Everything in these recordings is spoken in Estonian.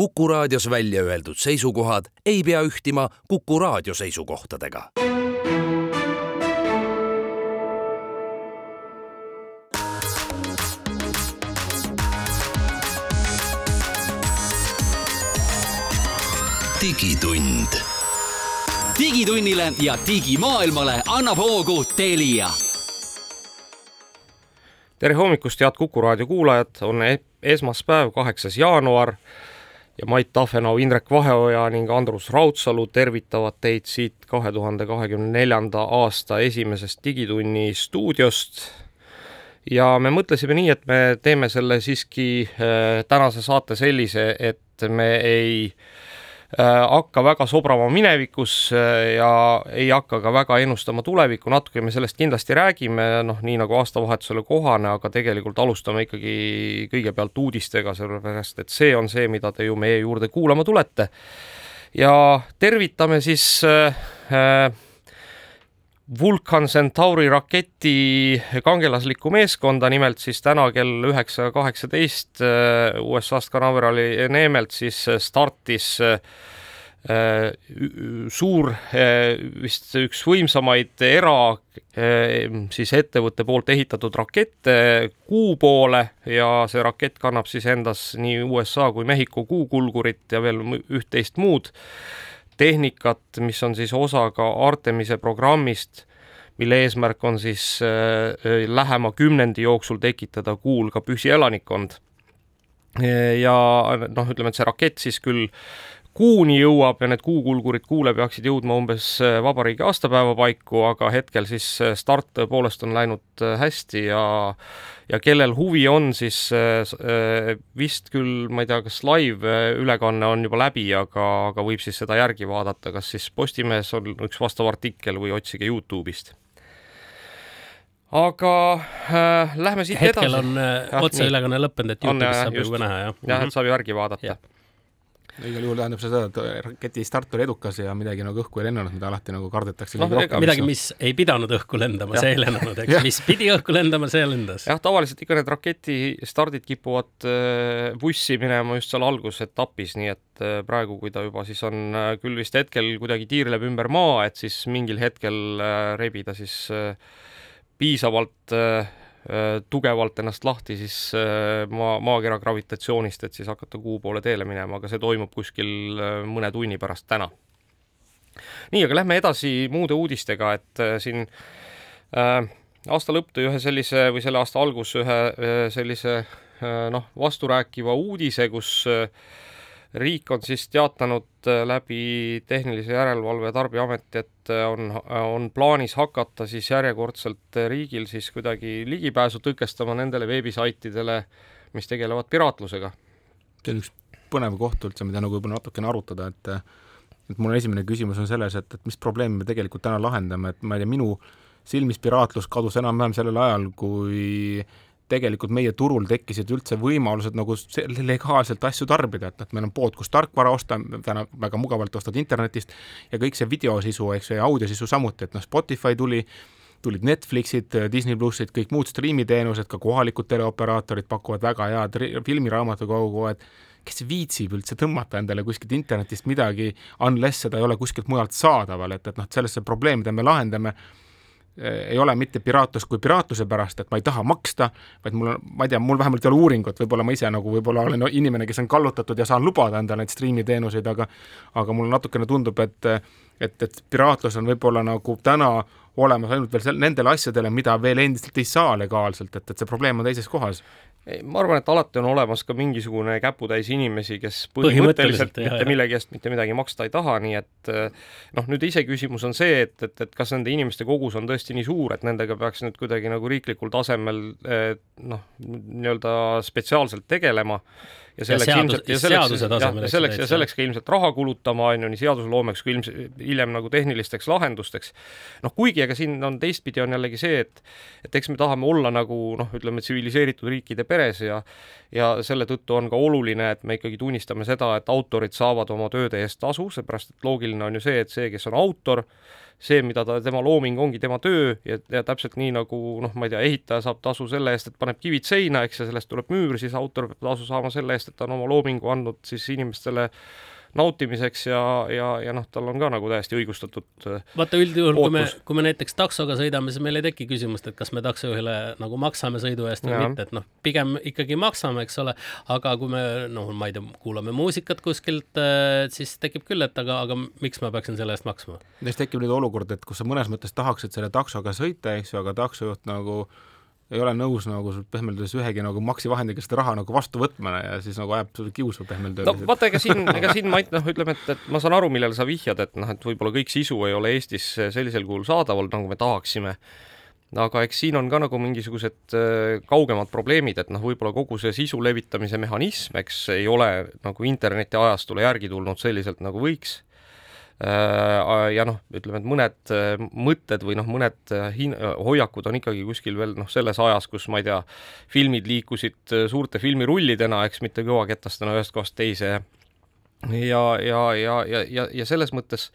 Kuku raadios välja öeldud seisukohad ei pea ühtima Kuku raadio seisukohtadega. digitund. digitunnile ja digimaailmale annab hoogu Telia. tere hommikust, head Kuku raadio kuulajad, on e- esmaspäev, kaheksas jaanuar ja Mait Tafenau, Indrek Vaheoja ning Andrus Raudsalu tervitavad teid siit kahe tuhande kahekümne neljanda aasta esimesest Digitunni stuudiost. ja me mõtlesime nii, et me teeme selle siiski äh, tänase saate sellise, et me ei äh, hakka väga sobrama minevikus äh, ja ei hakka ka väga ennustama tulevikku, natuke me sellest kindlasti räägime, noh, nii nagu aastavahetusele kohane, aga tegelikult alustame ikkagi kõigepealt uudistega, sellepärast et see on see, mida te ju meie juurde kuulama tulete. ja tervitame siis äh, äh Vulcan Centauri raketi kangelaslikku meeskonda, nimelt siis täna kell üheksa kaheksateist äh, USA-st Canaverali Neemelt siis startis äh, suur, äh, vist üks võimsamaid era siis ettevõtte poolt ehitatud rakette kuu poole ja see rakett kannab siis endas nii USA kui Mehhiko kuukulgurit ja veel üht-teist muud tehnikat, mis on siis osa ka Artemise programmist, mille eesmärk on siis äh, lähema kümnendi jooksul tekitada kuul ka püsielanikkond. ja noh, ütleme, et see rakett siis küll kuuni jõuab ja need kuukulgurid kuule peaksid jõudma umbes äh, vabariigi aastapäeva paiku, aga hetkel siis äh, start tõepoolest on läinud hästi ja ja kellel huvi on, siis vist küll, ma ei tea, kas live-ülekanne on juba läbi, aga, aga võib siis seda järgi vaadata, kas siis Postimehes on üks vastav artikkel või otsige Youtube'ist aga äh, lähme siit hetkel edasi. on äh, otseülekanne lõppenud, et Youtube'is saab ju ka näha, jah? jah, et saab ju järgi vaadata. Igal juhul tähendab see seda, et raketi start oli edukas ja midagi nagu õhku ei lennanud, mida alati nagu kardetakse no,. midagi, mis ei pidanud õhku lendama, see ei lennanud, eks, mis pidi õhku lendama, see lendas. jah, tavaliselt ikka need raketi stardid kipuvad äh, bussi minema just seal algusetapis, nii et äh, praegu, kui ta juba siis on äh, küll vist hetkel kuidagi tiirleb ümber maa, et siis mingil hetkel rebida siis äh, piisavalt äh, äh, tugevalt ennast lahti siis äh, maa, maakera gravitatsioonist, et siis hakata kuu poole teele minema, aga see toimub kuskil mõne tunni pärast täna. nii, aga lähme edasi muude uudistega, et siin äh, aasta lõpp tõi ühe sellise või selle aasta algus ühe sellise noh, vasturääkiva uudise, kus äh, riik on siis teatanud äh, läbi Tehnilise Järelevalve Tarbijaameti, et äh, on, on plaanis hakata siis järjekordselt äh, riigil siis kuidagi ligipääsu tõkestama nendele veebisaitidele, mis tegelevad piraatlusega. see on üks põnev koht üldse, mida nagu võib-olla natukene arutada, et et mul esimene küsimus on selles, et, et mis probleemi me tegelikult täna lahendame, et ma ei tea, minu silmis piraatlus kadus enam-vähem sellel ajal, kui tegelikult meie turul tekkisid üldse võimalused nagu legaalselt asju tarbida, et, et meil on pood, kus tarkvara osta, täna väga mugavalt ostad internetist ja kõik see videosisu, eks ju, ja audiosisu samuti, et noh, Spotify tuli, tulid Netflixid, Disney plussid, kõik muud striimiteenused, ka kohalikud teleoperaatorid pakuvad väga head filmiraamatukogu, et kes viitsib üldse tõmmata endale kuskilt internetist midagi, unless seda ei ole kuskilt mujalt saadaval, et, et noh, selles see probleem, mida me lahendame ei ole mitte piraatlus kui piraatluse pärast, et ma ei taha maksta, vaid mul on, ma ei tea, mul vähemalt ei ole uuringut, võib-olla ma ise nagu võib-olla olen inimene, kes on kallutatud ja saan lubada endale neid striimiteenuseid, aga aga mulle natukene tundub, et et, et piraatlus on võib-olla nagu täna olemas ainult veel sel-, nendele asjadele, mida veel endiselt ei saa legaalselt, et, et see probleem on teises kohas ma arvan, et alati on olemas ka mingisugune käputäis inimesi, kes põhimõtteliselt, põhimõtteliselt mitte jah, millegi eest mitte midagi maksta ei taha, nii et noh, nüüd iseküsimus on see, et, et, et kas nende inimeste kogus on tõesti nii suur, et nendega peaks nüüd kuidagi nagu riiklikul tasemel noh, nii-öelda spetsiaalselt tegelema ja selleks ja seadus, ilmselt ja selleks, ja, selleks ja selleks ka ilmselt raha kulutama, on ju, nii seadusloomeks kui ilmselt hiljem nagu tehnilisteks lahendusteks. noh, kuigi ega siin on teistpidi, on jällegi see, et et eks me tahame olla nagu noh, ütleme tsiviliseeritud riikide peres ja ja selle tõttu on ka oluline, et me ikkagi tunnistame seda, et autorid saavad oma tööde eest tasu, seepärast et loogiline on ju see, et see, kes on autor, see, mida ta, tema looming ongi tema töö ja, ja täpselt nii nagu noh, ma ei tea, ehitaja saab tasu selle eest, et paneb kivid seina, eks, ja sellest tuleb müür, siis autor peab tasu saama selle eest, et ta on oma loomingu andnud siis inimestele nautimiseks ja, ja, ja noh, tal on ka nagu täiesti õigustatud äh, vaata üldjuhul, kui me kui me näiteks taksoga sõidame, siis meil ei teki küsimust, et kas me taksojuhile nagu maksame sõidu eest või mitte, et noh, pigem ikkagi maksame, eks ole, aga kui me noh, ma ei tea, kuulame muusikat kuskilt, siis tekib küll, et aga, aga miks ma peaksin selle eest maksma. siis tekib nüüd olukord, et kus sa mõnes mõttes tahaksid selle taksoga sõita, eks ju, aga taksojuht nagu ei ole nõus nagu pehmelt öeldes ühegi nagu maksivahendiga seda raha nagu vastu võtma ja siis nagu ajab sulle kiusu pehmelt no öeldes. vaata, ega siin, ega siin Mait, noh, ütleme, et, et ma saan aru, millele sa vihjad, et noh, et võib-olla kõik sisu ei ole Eestis sellisel kujul saadaval, nagu me tahaksime. aga eks siin on ka nagu mingisugused äh, kaugemad probleemid, et noh, võib-olla kogu see sisu levitamise mehhanism, eks ei ole nagu internetiajastule järgi tulnud selliselt, nagu võiks ja noh, ütleme, et mõned äh, mõtted või noh, mõned äh, hin-, hoiakud on ikkagi kuskil veel noh, selles ajas, kus ma ei tea, filmid liikusid äh, suurte filmirullidena, eks mitte kõvaketastena ühest kohast teise. Ja ja, ja, ja, ja, ja, ja selles mõttes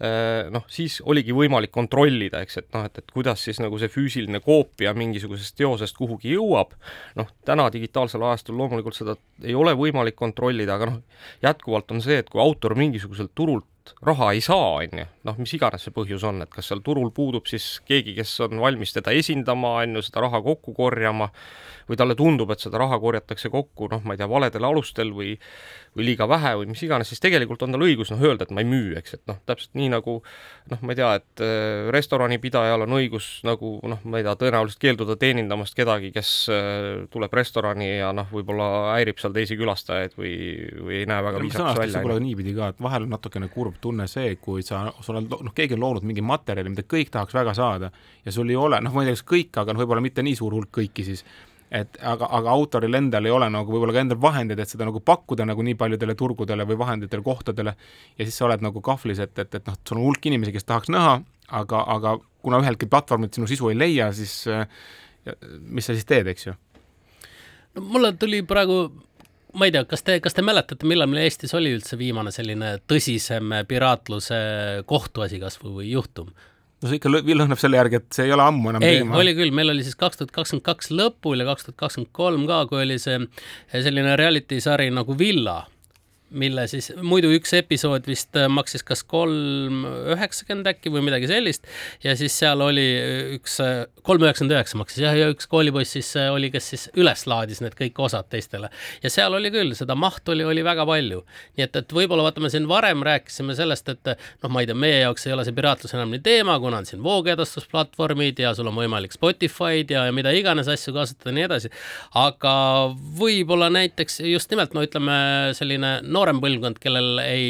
äh, noh, siis oligi võimalik kontrollida, eks, et noh, et, et kuidas siis nagu see füüsiline koopia mingisugusest teosest kuhugi jõuab, noh, täna digitaalsel ajastul loomulikult seda ei ole võimalik kontrollida, aga noh, jätkuvalt on see, et kui autor mingisuguselt turult raha ei saa, on ju, noh, mis iganes see põhjus on, et kas seal turul puudub siis keegi, kes on valmis teda esindama, on ju, seda raha kokku korjama, või talle tundub, et seda raha korjatakse kokku, noh, ma ei tea, valedel alustel või või liiga vähe või mis iganes, siis tegelikult on tal õigus noh, öelda, et ma ei müü, eks, et noh, täpselt nii nagu noh, ma ei tea, et äh, restoranipidajal on õigus nagu noh, ma ei tea, tõenäoliselt keelduda teenindamast kedagi, kes äh, tuleb restorani ja noh, võib-olla häirib seal teisi külastajaid või, või ei näe väga viisakas välja. niipidi ka, et vahel on natukene kurb tunne see, kui sa, sul on noh, keegi on loonud mingi materjali, mida kõik tahaks väga saada ja sul ei ole, noh, ma ei tea, kas kõik, aga noh, võib-olla mitte nii suur hulk kõiki siis et aga, aga autoril endal ei ole nagu võib-olla ka endal vahendeid, et seda nagu pakkuda nagu nii paljudele turgudele või vahenditele kohtadele ja siis sa oled nagu kahvlis, et, et, et noh, sul on hulk inimesi, kes tahaks näha, aga, aga kuna üheltki platvormilt sinu sisu ei leia, siis äh, mis sa siis teed, eks ju? no mulle tuli praegu ma ei tea, kas te, kas te mäletate, millal meil Eestis oli üldse viimane selline tõsisem piraatluse kohtuasi kas või, või juhtum? no see ikka lõ- lõhnab selle järgi, et see ei ole ammu enam ei, teema. oli küll, meil oli siis kaks tuhat kakskümmend kaks lõpul ja kaks tuhat kakskümmend kolm ka, kui oli see selline reality sari nagu Villa, mille siis muidu üks episood vist äh, maksis kas kolm üheksakümmend äkki või midagi sellist ja siis seal oli üks kolm üheksakümmend üheksa maksis jah, ja üks koolipoiss siis äh, oli, kes siis üles laadis need kõik osad teistele ja seal oli küll, seda mahtu oli, oli väga palju. nii et, et võib-olla vaata, me siin varem rääkisime sellest, et noh, ma ei tea, meie jaoks ei ole see piraatlus enam nii teema, kuna on siin voogedastusplatvormid ja sul on võimalik Spotify'd ja, ja mida iganes asju kasutada ja nii edasi. aga võib-olla näiteks just nimelt no ütleme, selline noorem põlvkond, kellel ei,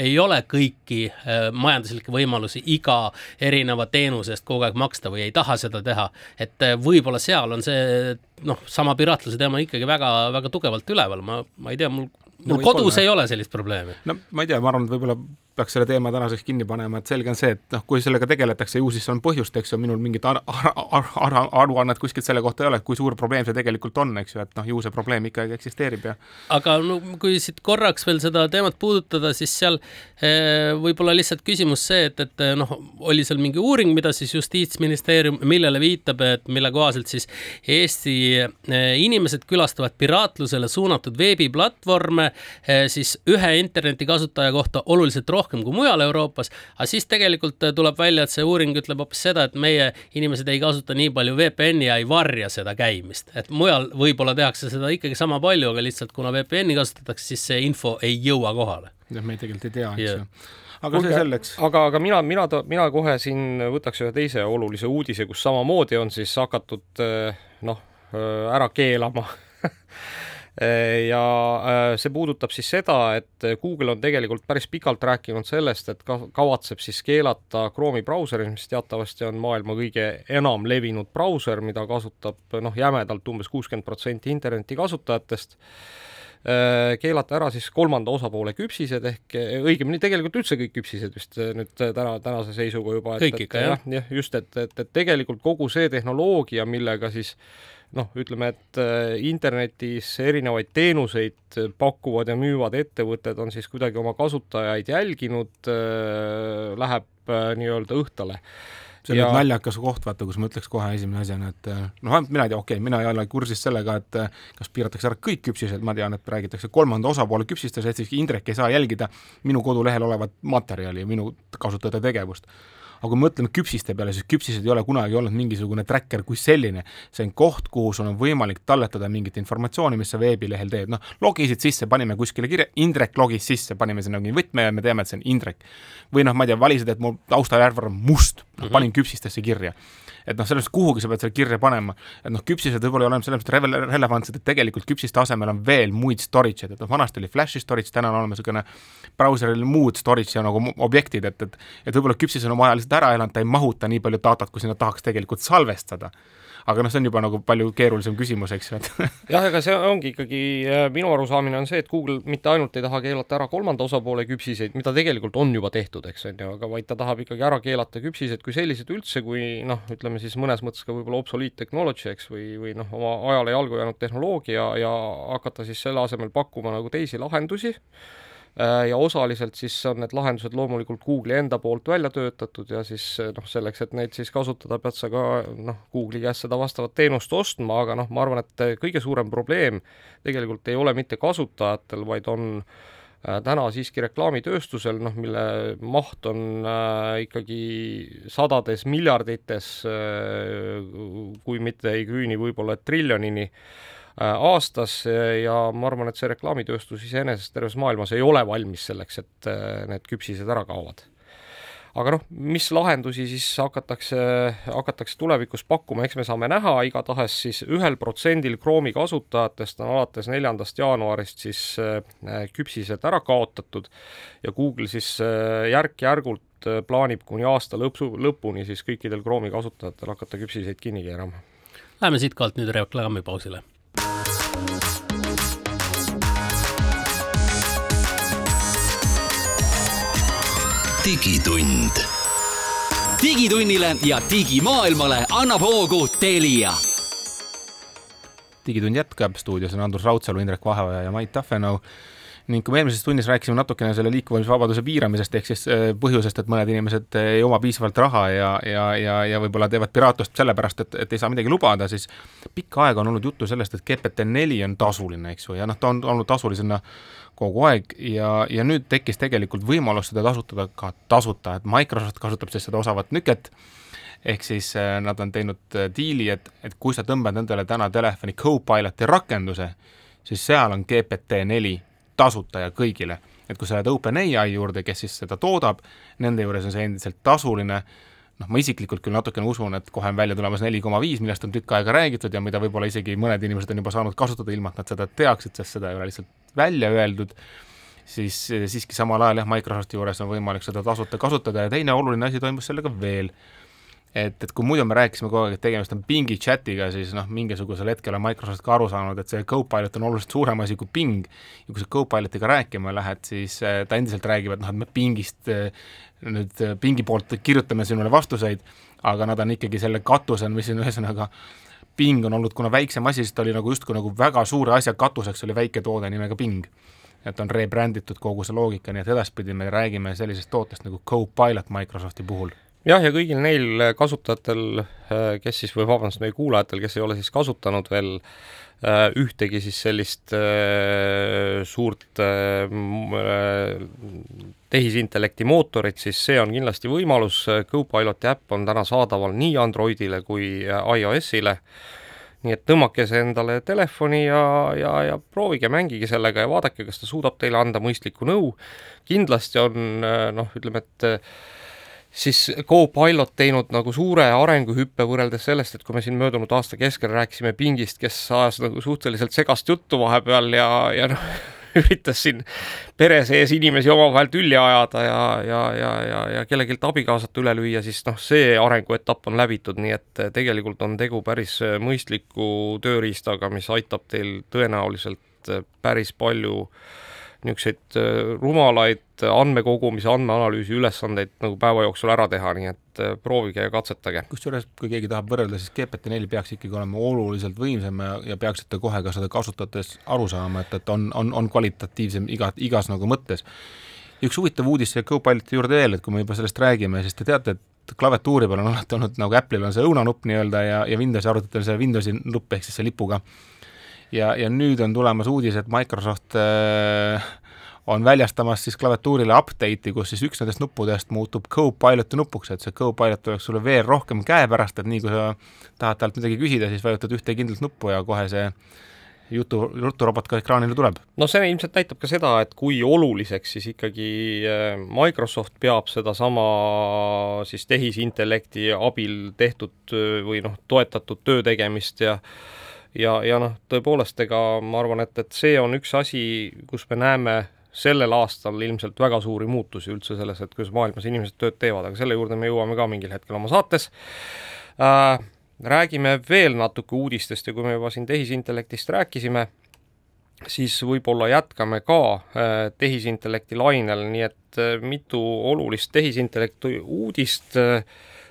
ei ole kõiki äh, majanduslikke võimalusi iga erineva teenuse eest kogu aeg maksta või ei taha seda teha, et äh, võib-olla seal on see noh, sama piraatluse teema ikkagi väga-väga tugevalt üleval, ma, ma ei tea, mul No mul kodus ei ole sellist probleemi. no ma ei tea, ma arvan, et võib-olla peaks selle teema tänaseks kinni panema, et selge on see, et noh, kui sellega tegeletakse, ju siis on põhjust, eks ju, minul mingit ar- ar- ar- ar- aruannet kuskilt selle kohta ei ole, kui suur probleem see tegelikult on, eks ju, et noh, ju see probleem ikkagi eksisteerib ja aga no kui siit korraks veel seda teemat puudutada, siis seal eh, võib-olla lihtsalt küsimus see, et, et eh, noh, oli seal mingi uuring, mida siis Justiitsministeerium, millele viitab, et mille kohaselt siis Eesti eh, inimesed külastavad piraatlusele suunatud veebiplatvorme siis ühe internetikasutaja kohta oluliselt rohkem kui mujal Euroopas, aga siis tegelikult eh, tuleb välja, et see uuring ütleb hoopis seda, et meie inimesed ei kasuta nii palju VPN-i ja ei varja seda käimist, et mujal võib-olla tehakse seda ikkagi sama palju, aga lihtsalt kuna VPN-i kasutatakse, siis see info ei jõua kohale. jah, me tegelikult ei tea, eks ju. aga see selleks. aga, aga mina, mina, mina kohe siin võtaks ühe teise olulise uudise, kus samamoodi on siis hakatud eh, noh, ära keelama ja eh, see puudutab siis seda, et Google on tegelikult päris pikalt rääkinud sellest, et ka kavatseb siis keelata Chrome'i brauserit, mis teatavasti on maailma kõige enam levinud brauser, mida kasutab noh, jämedalt umbes kuuskümmend protsenti interneti kasutajatest Äh, keelata ära siis kolmanda osapoole küpsised ehk eh, õigemini tegelikult üldse kõik küpsised vist nüüd täna, tänase seisuga juba. Kõik ikka, jah. jah, just, et, et, et tegelikult kogu see tehnoloogia, millega siis noh, ütleme, et äh, internetis erinevaid teenuseid pakkuvad ja müüvad ettevõtted on siis kuidagi oma kasutajaid jälginud, äh, läheb äh, nii-öelda õhtale. See on ja... nüüd naljakas koht, vaata, kus ma ütleks kohe esimese asjana, et noh, mina ei tea, okei okay,, mina ei ole kursis sellega, et kas piiratakse ära kõik küpsised, ma tean, et räägitakse kolmanda osapoole küpsistes, et siis Indrek ei saa jälgida minu kodulehel olevat materjali, minu kasutajate tegevust aga kui me mõtleme küpsiste peale, siis küpsised ei ole kunagi olnud mingisugune tracker kui selline. see on koht, kuhu sul on võimalik talletada mingit informatsiooni, mis sa veebilehel teed, noh, logisid sisse, panime kuskile kirja, Indrek logis sisse, panime sinna mingi võtme ja me teame, et see on Indrek. või noh, ma ei tea, valisid, et mu taustajärv on must, noh, mhm. panin küpsistesse kirja et noh, selles mõttes kuhugi sa pead selle kirja panema, et noh, küpsised võib-olla ei ole selles mõttes rele-, relevantsed, et tegelikult küpsiste asemel on veel muid storage'id, et noh, vanasti oli flash'i storage, täna on olemas niisugune brauseril muud storage'i nagu objektid, et, et et võib-olla küpsis on oma aja lihtsalt ära elanud, ta ei mahuta nii palju datat, kui sinna tahaks tegelikult salvestada aga noh, see on juba nagu palju keerulisem küsimus, eks ju, et jah, ega see ongi ikkagi, äh, minu arusaamine on see, et Google mitte ainult ei taha keelata ära kolmanda osapoole küpsiseid, mida tegelikult on juba tehtud, eks on ju, aga vaid ta tahab ikkagi ära keelata küpsised kui sellised üldse, kui noh, ütleme siis mõnes mõttes ka võib-olla obsolete technology, eks, või, või noh, oma ajale jalgu jäänud tehnoloogia ja hakata siis selle asemel pakkuma nagu teisi lahendusi ja osaliselt siis on need lahendused loomulikult Google'i enda poolt välja töötatud ja siis äh, noh, selleks, et neid siis kasutada, pead sa ka noh, Google'i käest seda vastavat teenust ostma, aga noh, ma arvan, et kõige suurem probleem tegelikult ei ole mitte kasutajatel, vaid on äh, täna siiski reklaamitööstusel, noh, mille maht on äh, ikkagi sadades miljardites äh,, kui mitte ei küüni võib-olla triljonini äh,, Äh, aastas ja ma arvan, et see reklaamitööstus iseenesest terves maailmas ei ole valmis selleks, et äh, need küpsised ära kaovad aga noh, mis lahendusi siis hakatakse, hakatakse tulevikus pakkuma, eks me saame näha, igatahes siis ühel protsendil Chrome'i kasutajatest on alates neljandast jaanuarist siis äh, küpsised ära kaotatud ja Google siis järk-järgult plaanib kuni aasta lõpsu, lõpuni siis kõikidel Chrome'i kasutajatel hakata küpsiseid kinni keerama. Läheme siitkohalt nüüd reklaamipausile digitund. digitunnile ja digimaailmale annab hoogu Telia. digitund jätkab, stuudios on Andrus Raudsalu, Indrek Vaheoja ja Mait Tafenau ning kui me eelmises tunnis rääkisime natukene selle liikumisvabaduse piiramisest, ehk siis äh, põhjusest, et mõned inimesed ei oma piisavalt raha ja, ja, ja, ja võib-olla teevad piraatlust sellepärast, et, et ei saa midagi lubada, siis pikka aega on olnud juttu sellest, et GPT-4 on tasuline, eks ju, ja noh, ta on olnud tasulisena kogu aeg ja, ja nüüd tekkis tegelikult võimalus seda kasutada ka tasuta, et Microsoft kasutab siis seda osavat nüket, ehk siis äh, nad on teinud äh, diili, et, et kui sa tõmbad endale täna telefoni Copiloti rakenduse, siis seal on GPT-4 tasuta ja kõigile. et kui sa lähed OpenAI juurde, kes siis seda toodab, nende juures on see endiselt tasuline, noh, ma isiklikult küll natukene usun, et kohe on välja tulemas neli koma viis, millest on tükk aega räägitud ja mida võib-olla isegi mõned inimesed on juba saanud kasutada, ilma et nad seda teaksid, sest seda ei ole lihtsalt välja öeldud, siis siiski samal ajal jah, Microsofti juures on võimalik seda tasuta kasutada ja teine oluline asi toimus sellega veel et, et kui muidu me rääkisime kogu aeg, et tegemist on pingi chatiga, siis noh, mingisugusel hetkel on Microsoft ka aru saanud, et see Copilot on oluliselt suurem asi kui ping. Ja kui sa Copilotiga rääkima lähed, siis äh, ta endiselt räägib, et noh, et me pingist äh, nüüd äh, pingi poolt kirjutame sinule vastuseid, aga nad on ikkagi selle katusel, mis on ühesõnaga ping on olnud, kuna väiksem asi, siis ta oli nagu justkui nagu väga suure asja katuseks oli väike toode nimega ping. Et on rebranditud kogu see loogika, nii et edaspidi me räägime sellisest tootest nagu Copilot Microsofti puhul jah, ja kõigil neil kasutajatel, äh, kes siis, või vabandust, meie kuulajatel, kes ei ole siis kasutanud veel äh, ühtegi siis sellist äh, suurt tehisintellekti mootorit, siis see on kindlasti võimalus, Copiloti äpp on täna saadaval nii Androidile kui iOS-ile, nii et tõmmake see endale telefoni ja, ja, ja proovige, mängige sellega ja vaadake, kas ta suudab teile anda mõistlikku nõu. kindlasti on noh, ütleme, et siis Copilot teinud nagu suure arenguhüppe võrreldes sellest, et kui me siin möödunud aasta keskel rääkisime Pingist, kes ajas nagu suhteliselt segast juttu vahepeal ja, ja noh, üritas siin pere sees inimesi omavahel tülli ajada ja, ja, ja, ja, ja kellelgi abikaasat üle lüüa, siis noh, see arenguetapp on läbitud, nii et tegelikult on tegu päris mõistliku tööriistaga, mis aitab teil tõenäoliselt päris palju niisuguseid äh, rumalaid andmekogumise, andmeanalüüsi ülesandeid nagu päeva jooksul ära teha, nii et äh, proovige ja katsetage. kusjuures, kui keegi tahab võrrelda, siis GPT-4 peaks ikkagi olema oluliselt võimsam ja, ja peaksite kohe ka seda kasutades aru saama, et, et on, on, on kvalitatiivsem iga, igas nagu mõttes. üks huvitav uudis siia Copiloti juurde veel, et kui me juba sellest räägime, siis te teate, et klaviatuuri peal on alati olnud nagu Apple'il on see õunanupp nii-öelda ja, ja Windowsi arvutitel see Windowsi nupp ehk siis see lipuga ja, ja nüüd on tulemas uudis, et Microsoft äh, on väljastamas siis klaviatuurile update'i, kus siis üks nendest nuppudest muutub Copiloti nupuks, et see Copilot oleks sulle veel rohkem käepärast, et nii kui sa tahad talt midagi küsida, siis vajutad ühte kindlat nuppu ja kohe see jutu, juturobot ka ekraanile tuleb. no see ilmselt näitab ka seda, et kui oluliseks siis ikkagi äh, Microsoft peab sedasama siis tehisintellekti abil tehtud äh, või noh, toetatud töö tegemist ja ja, ja noh, tõepoolest, ega ma arvan, et, et see on üks asi, kus me näeme sellel aastal ilmselt väga suuri muutusi üldse selles, et kuidas maailmas inimesed tööd teevad, aga selle juurde me jõuame ka mingil hetkel oma saates äh,. räägime veel natuke uudistest ja kui me juba siin tehisintellektist rääkisime, siis võib-olla jätkame ka äh, tehisintellekti lainel, nii et äh, mitu olulist tehisintellekti uudist äh,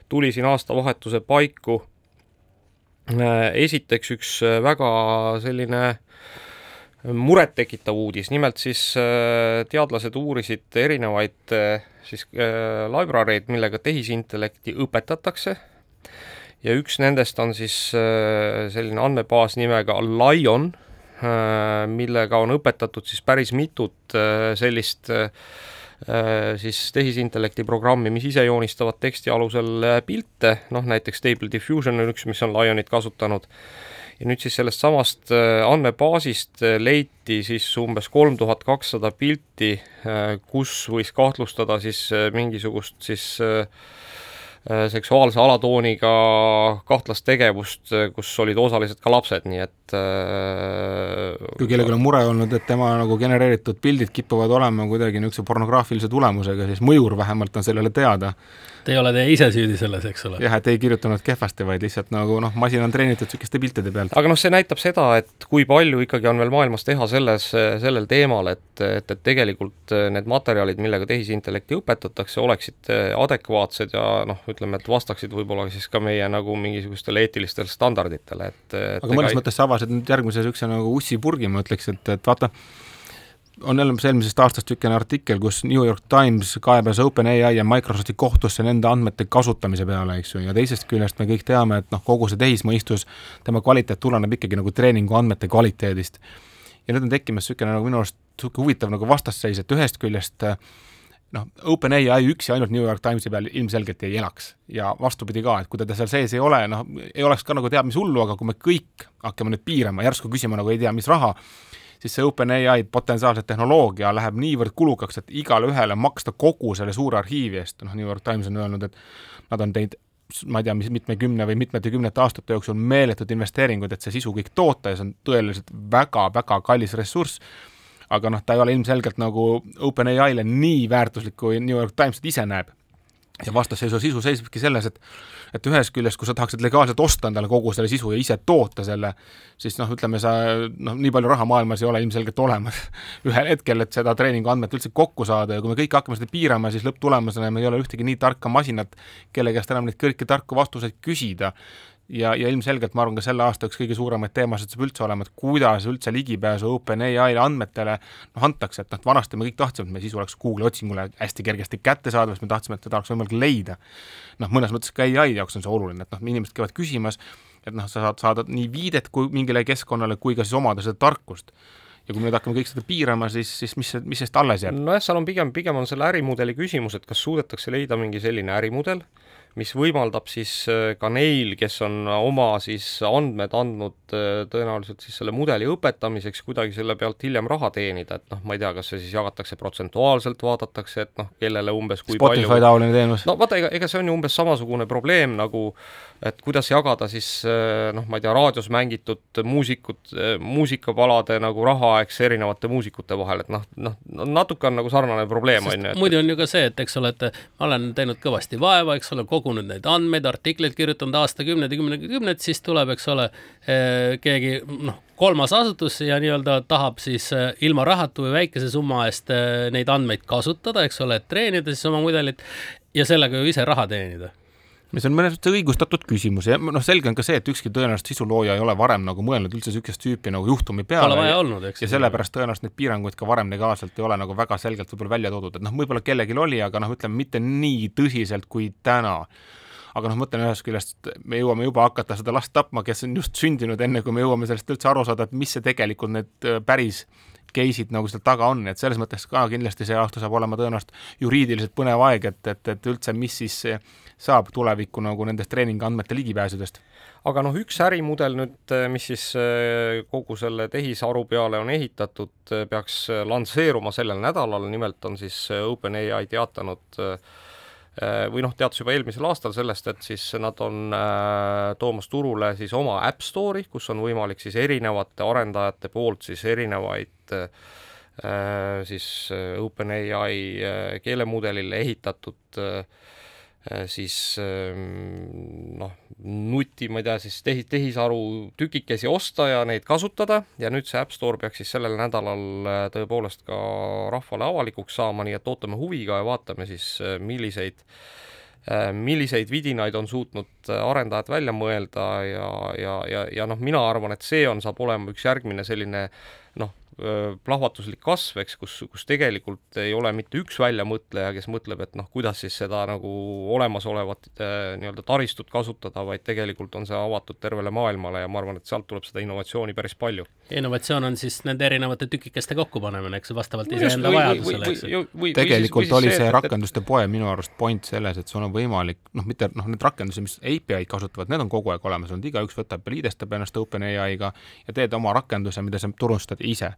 tuli siin aastavahetuse paiku esiteks üks äh, väga selline äh, murettekitav uudis, nimelt siis teadlased uurisid erinevaid siis library'd, millega tehisintellekti õpetatakse. Ja üks nendest on siis selline andmebaas nimega Lion, millega on õpetatud siis päris mitut sellist äh, Äh, siis tehisintellekti programmi, mis ise joonistavad teksti alusel äh, pilte, noh näiteks Stable Diffusion on üks, mis on Lionit kasutanud, ja nüüd siis sellest samast äh, andmebaasist leiti siis umbes kolm tuhat kakssada pilti, kus võis kahtlustada siis mingisugust siis äh, Äh, seksuaalse alatooniga kahtlast tegevust, äh, kus olid osalised ka lapsed, nii et äh, kui kellelgi on mure olnud, et tema nagu genereeritud pildid kipuvad olema kuidagi niisuguse pornograafilise tulemusega, siis mõjur vähemalt on sellele teada Te ei ole te ise süüdi selles, eks ole? jah, et ei kirjutanud kehvasti, vaid lihtsalt nagu noh, masin on treenitud niisuguste piltide pealt. aga noh, see näitab seda, et kui palju ikkagi on veel maailmas teha selles, sellel teemal, et, et, et tegelikult need materjalid, millega tehisintellekti õpetatakse, oleksid adekvaatsed ja noh, ütleme, et vastaksid võib-olla siis ka meie nagu mingisugustele eetilistele standarditele, et, et aga mõnes mõttes sa avasid nüüd järgmise niisuguse nagu ussipurgi, ma ütleks, et, et vaata, on jälle eelmisest aastast niisugune artikkel, kus New York Times kaebas OpenAI ja Microsofti kohtusse nende andmete kasutamise peale, eks ju, ja teisest küljest me kõik teame, et noh, kogu see tehismõistus, tema kvaliteet tuleneb ikkagi nagu treeningu andmete kvaliteedist. ja nüüd on tekkimas niisugune nagu minu arust niisugune huvitav nagu vastasseis, et ühest küljest noh, OpenAI üksi ainult New York Timesi peal ilmselgelt ei elaks ja vastupidi ka, et kui teda seal sees ei ole, noh, ei oleks ka nagu teab mis hullu, aga kui me kõik hakkame nüüd piirama, järsku küsima nagu ei tea mis raha, siis see OpenAI potentsiaalse tehnoloogia läheb niivõrd kulukaks, et igale ühele maksta kogu selle suure arhiivi eest, noh, New York Times on öelnud, et nad on teinud ma ei tea, mis mitmekümne või mitmete kümnete aastate jooksul meeletud investeeringud, et see sisu kõik toota ja see on tõeliselt väga-väga kallis ressurss, aga noh, ta ei ole ilmselgelt nagu OpenAI-le nii väärtuslik, kui New York Times ise näeb ja vastasseisu sisu seisnebki selles, et et ühest küljest, kui sa tahaksid legaalselt osta endale kogu selle sisu ja ise toota selle, siis noh, ütleme sa noh, nii palju raha maailmas ei ole ilmselgelt olemas. Ühel hetkel, et seda treeningu andmet üldse kokku saada ja kui me kõik hakkame seda piirama, siis lõpptulemusena meil ei ole ühtegi nii tarka masinat, kelle käest enam neid kõiki tarku vastuseid küsida ja, ja ilmselgelt ma arvan, ka selle aasta üks kõige suuremaid teemasid saab üldse olema, et kuidas üldse ligipääsu OpenAI andmetele noh, antakse, et noh, vanasti me kõik tahtsime, et meie sisu oleks Google'i otsingule hästi kergesti kättesaadav, siis me tahtsime, et seda oleks võimalik leida. noh, mõnes mõttes ka ai jaoks on see oluline, et noh, inimesed käivad küsimas, et noh, sa saad saada nii viidet kui mingile keskkonnale kui ka siis omada seda tarkust ja kui me nüüd hakkame kõik seda piirama, siis, siis mis, mis sellest alles jääb? nojah, seal on pigem, pigem on selle ärimudeli küsimus, et kas suudetakse leida mingi selline ärimudel, mis võimaldab siis äh, ka neil, kes on oma siis andmed andnud äh, tõenäoliselt siis selle mudeli õpetamiseks, kuidagi selle pealt hiljem raha teenida, et noh, ma ei tea, kas see siis jagatakse protsentuaalselt, vaadatakse, et noh, kellele umbes kui Spotify palju Spotify taoline teenus. no vaata, ega, ega see on ju umbes samasugune probleem nagu et kuidas jagada siis äh, noh, ma ei tea, raadios mängitud muusikud, muusikapalade nagu raha, eks, erinevate muusikute vahel, et noh, noh, natuke on nagu sarnane probleem, on ju. muidu on ju ka see, et eks ole, et ma olen teinud kõvasti vaeva, eks ole, kogu kogunud neid andmeid, artikleid kirjutanud aastakümneid ja kümneid ja kümneid, siis tuleb, eks ole, keegi noh, kolmas asutus ja nii-öelda tahab siis ilma rahatu või väikese summa eest neid andmeid kasutada, eks ole, et treenida siis oma mudelit ja sellega ju ise raha teenida mis on mõnes mõttes õigustatud küsimus ja noh, selge on ka see, et ükski tõenäoliselt sisulooja ei ole varem nagu mõelnud üldse niisugust tüüpi nagu juhtumi peale. Pole vaja olnud, eks. ja sellepärast tõenäoliselt neid piiranguid ka varem legaalselt ei ole nagu väga selgelt võib-olla välja toodud, et noh, võib-olla kellelgi oli, aga noh, ütleme mitte nii tõsiselt kui täna aga noh, mõtlen ühest küljest, me jõuame juba hakata seda last tapma, kes on just sündinud, enne kui me jõuame sellest üldse aru saada, et mis see tegelikult need päris case'id nagu seal taga on, et selles mõttes ka kindlasti see aasta saab olema tõenäoliselt juriidiliselt põnev aeg, et, et, et üldse, mis siis saab tulevikku nagu nendest treeningandmete ligipääsudest. aga noh, üks ärimudel nüüd, mis siis äh, kogu selle tehisaru peale on ehitatud, äh, peaks lansseeruma sellel nädalal, nimelt on siis äh, OpenAI teatanud või noh, teatas juba eelmisel aastal sellest, et siis nad on äh, toomas turule siis oma App Store'i, kus on võimalik siis erinevate arendajate poolt siis erinevaid äh, siis OpenAI äh, keelemudelile ehitatud äh, Äh, siis ähm, noh, nuti, ma ei tea, siis tehi-, tehisaru tükikesi osta ja neid kasutada. Ja nüüd see App Store peaks siis sellel nädalal äh, tõepoolest ka rahvale avalikuks saama, nii et ootame huviga ja vaatame siis, äh, milliseid milliseid vidinaid on suutnud arendajad välja mõelda. Ja, ja, ja, ja noh, mina arvan, et see on, saab olema üks järgmine selline noh, plahvatuslik kasv, eks, kus, kus tegelikult ei ole mitte üks väljamõtleja, kes mõtleb, et noh, kuidas siis seda nagu olemasolevat nii-öelda taristut kasutada, vaid tegelikult on see avatud tervele maailmale ja ma arvan, et sealt tuleb seda innovatsiooni päris palju. innovatsioon on siis nende erinevate tükikeste kokkupanemine, eks, vastavalt iseenda vajadusele, eks. tegelikult või oli see, see rakenduste poe minu arust point selles, et sul on võimalik, noh, mitte noh, need rakendusi, mis API-d kasutavad, need on kogu aeg olemas olnud, igaüks võtab ja liidestab ennast OpenAI-ga ja teed oma rakenduse, mida sa turustad ise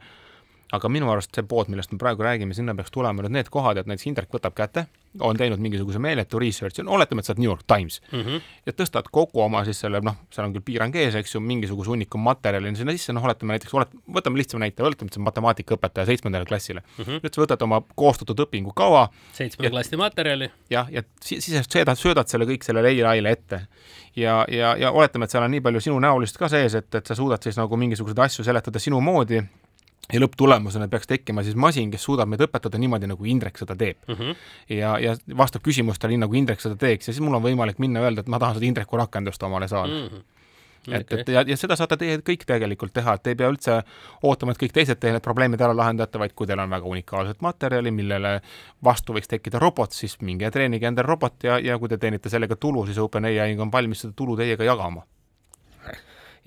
aga minu arust see pood, millest me praegu räägime, sinna peaks tulema nüüd need kohad, et näiteks Indrek võtab kätte, on teinud mingisuguse meeletu research'i, no oletame, et sa oled New York Times mm -hmm. ja tõstad kogu oma siis selle, noh, seal on küll piirang ees, eks ju, mingisuguse hunniku materjali sinna sisse, noh, oletame näiteks, oled, võtame lihtsama näite, oletame, et see on matemaatikaõpetaja seitsmendale klassile mm. -hmm. nüüd sa võtad oma koostatud õpingukava. seitsmenda klassi materjali. jah, ja siis, siis söödad, söödad selle kõik sellele ai-le ette ja, ja, ja oletame, et seal on nii palju sinu näolist ka sees, et, et sa suudad siis nagu mingisuguseid asju seletada sinu moodi ja lõpptulemusena peaks tekkima siis masin, kes suudab meid õpetada niimoodi, nagu Indrek seda teeb mm. -hmm. ja, ja vastab küsimustele nii, nagu Indrek seda teeks ja siis mul on võimalik minna öelda, et ma tahan seda Indreku rakendust omale saada mm. -hmm et okay., et ja, ja seda saate teie kõik tegelikult teha, et ei pea üldse ootama, et kõik teised teie need probleemid ära lahendate, vaid kui teil on väga unikaalset materjali, millele vastu võiks tekkida robot, siis minge treenige endale robot ja, ja kui te teenite sellega tulu, siis OpenAI on valmis seda tulu teiega jagama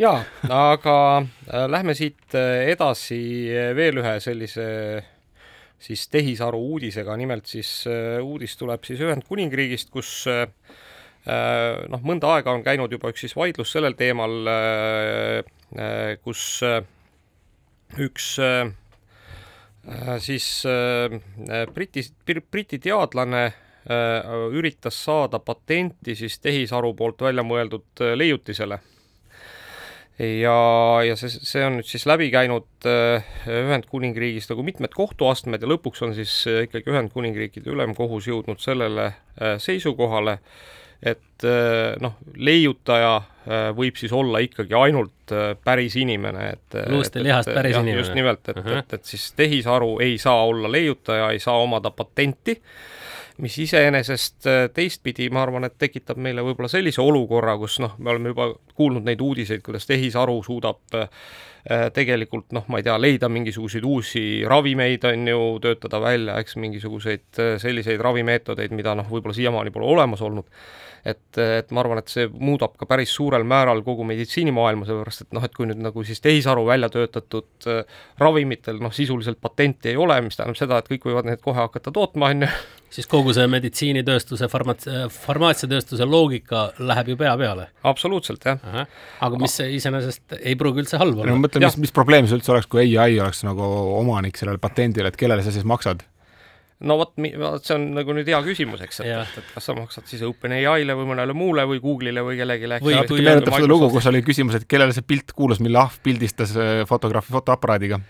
jaa, aga äh, lähme siit äh, edasi äh, veel ühe sellise siis tehisaru uudisega, nimelt siis uudis tuleb siis Ühendkuningriigist, kus noh, mõnda aega on käinud juba üks siis vaidlus sellel teemal, kus üks siis Briti, Briti teadlane üritas saada patenti siis tehisaru poolt välja mõeldud leiutisele ja, ja see, see on nüüd siis läbi käinud äh, Ühendkuningriigis nagu mitmed kohtuastmed ja lõpuks on siis äh, ikkagi Ühendkuningriikide ülemkohus jõudnud sellele äh, seisukohale, et noh, leiutaja võib siis olla ikkagi ainult päris inimene, et luust ja lihast päris jah, inimene. just nimelt, et uh, -huh. et, et siis tehisaru ei saa olla leiutaja, ei saa omada patenti mis iseenesest äh, teistpidi, ma arvan, et tekitab meile võib-olla sellise olukorra, kus noh, me oleme juba kuulnud neid uudiseid, kuidas tehisaru suudab äh, tegelikult noh, ma ei tea, leida mingisuguseid uusi ravimeid, on ju, töötada välja, eks, mingisuguseid äh, selliseid ravimeetodeid, mida noh, võib-olla siiamaani pole olemas olnud et, et ma arvan, et see muudab ka päris suurel määral kogu meditsiinimaailma, sellepärast et noh, et kui nüüd nagu siis tehisaru välja töötatud äh, ravimitel noh, sisuliselt patenti ei ole, mis tähendab seda, et kõik võivad need kohe hakata tootma, on ju. siis kogu see meditsiinitööstuse, farmats-, farmaatsiatööstuse loogika läheb ju pea peale. absoluutselt, jah. aga mis iseenesest ei pruugi üldse halb olla. no mõtle, mis, mis probleem see üldse oleks, kui ai oleks nagu omanik sellele patendile, et kellele sa siis maksad? No vot, see on nagu nüüd hea küsimus, eks, et, et, et kas sa maksad siis OpenAI-le või mõnele muule või Google'ile või kellelegi. või natuke meenutab seda lugu, kus oli küsimus, et kellele see pilt kuulus, mille ahv pildistas äh, fotograafi fotoaparaadiga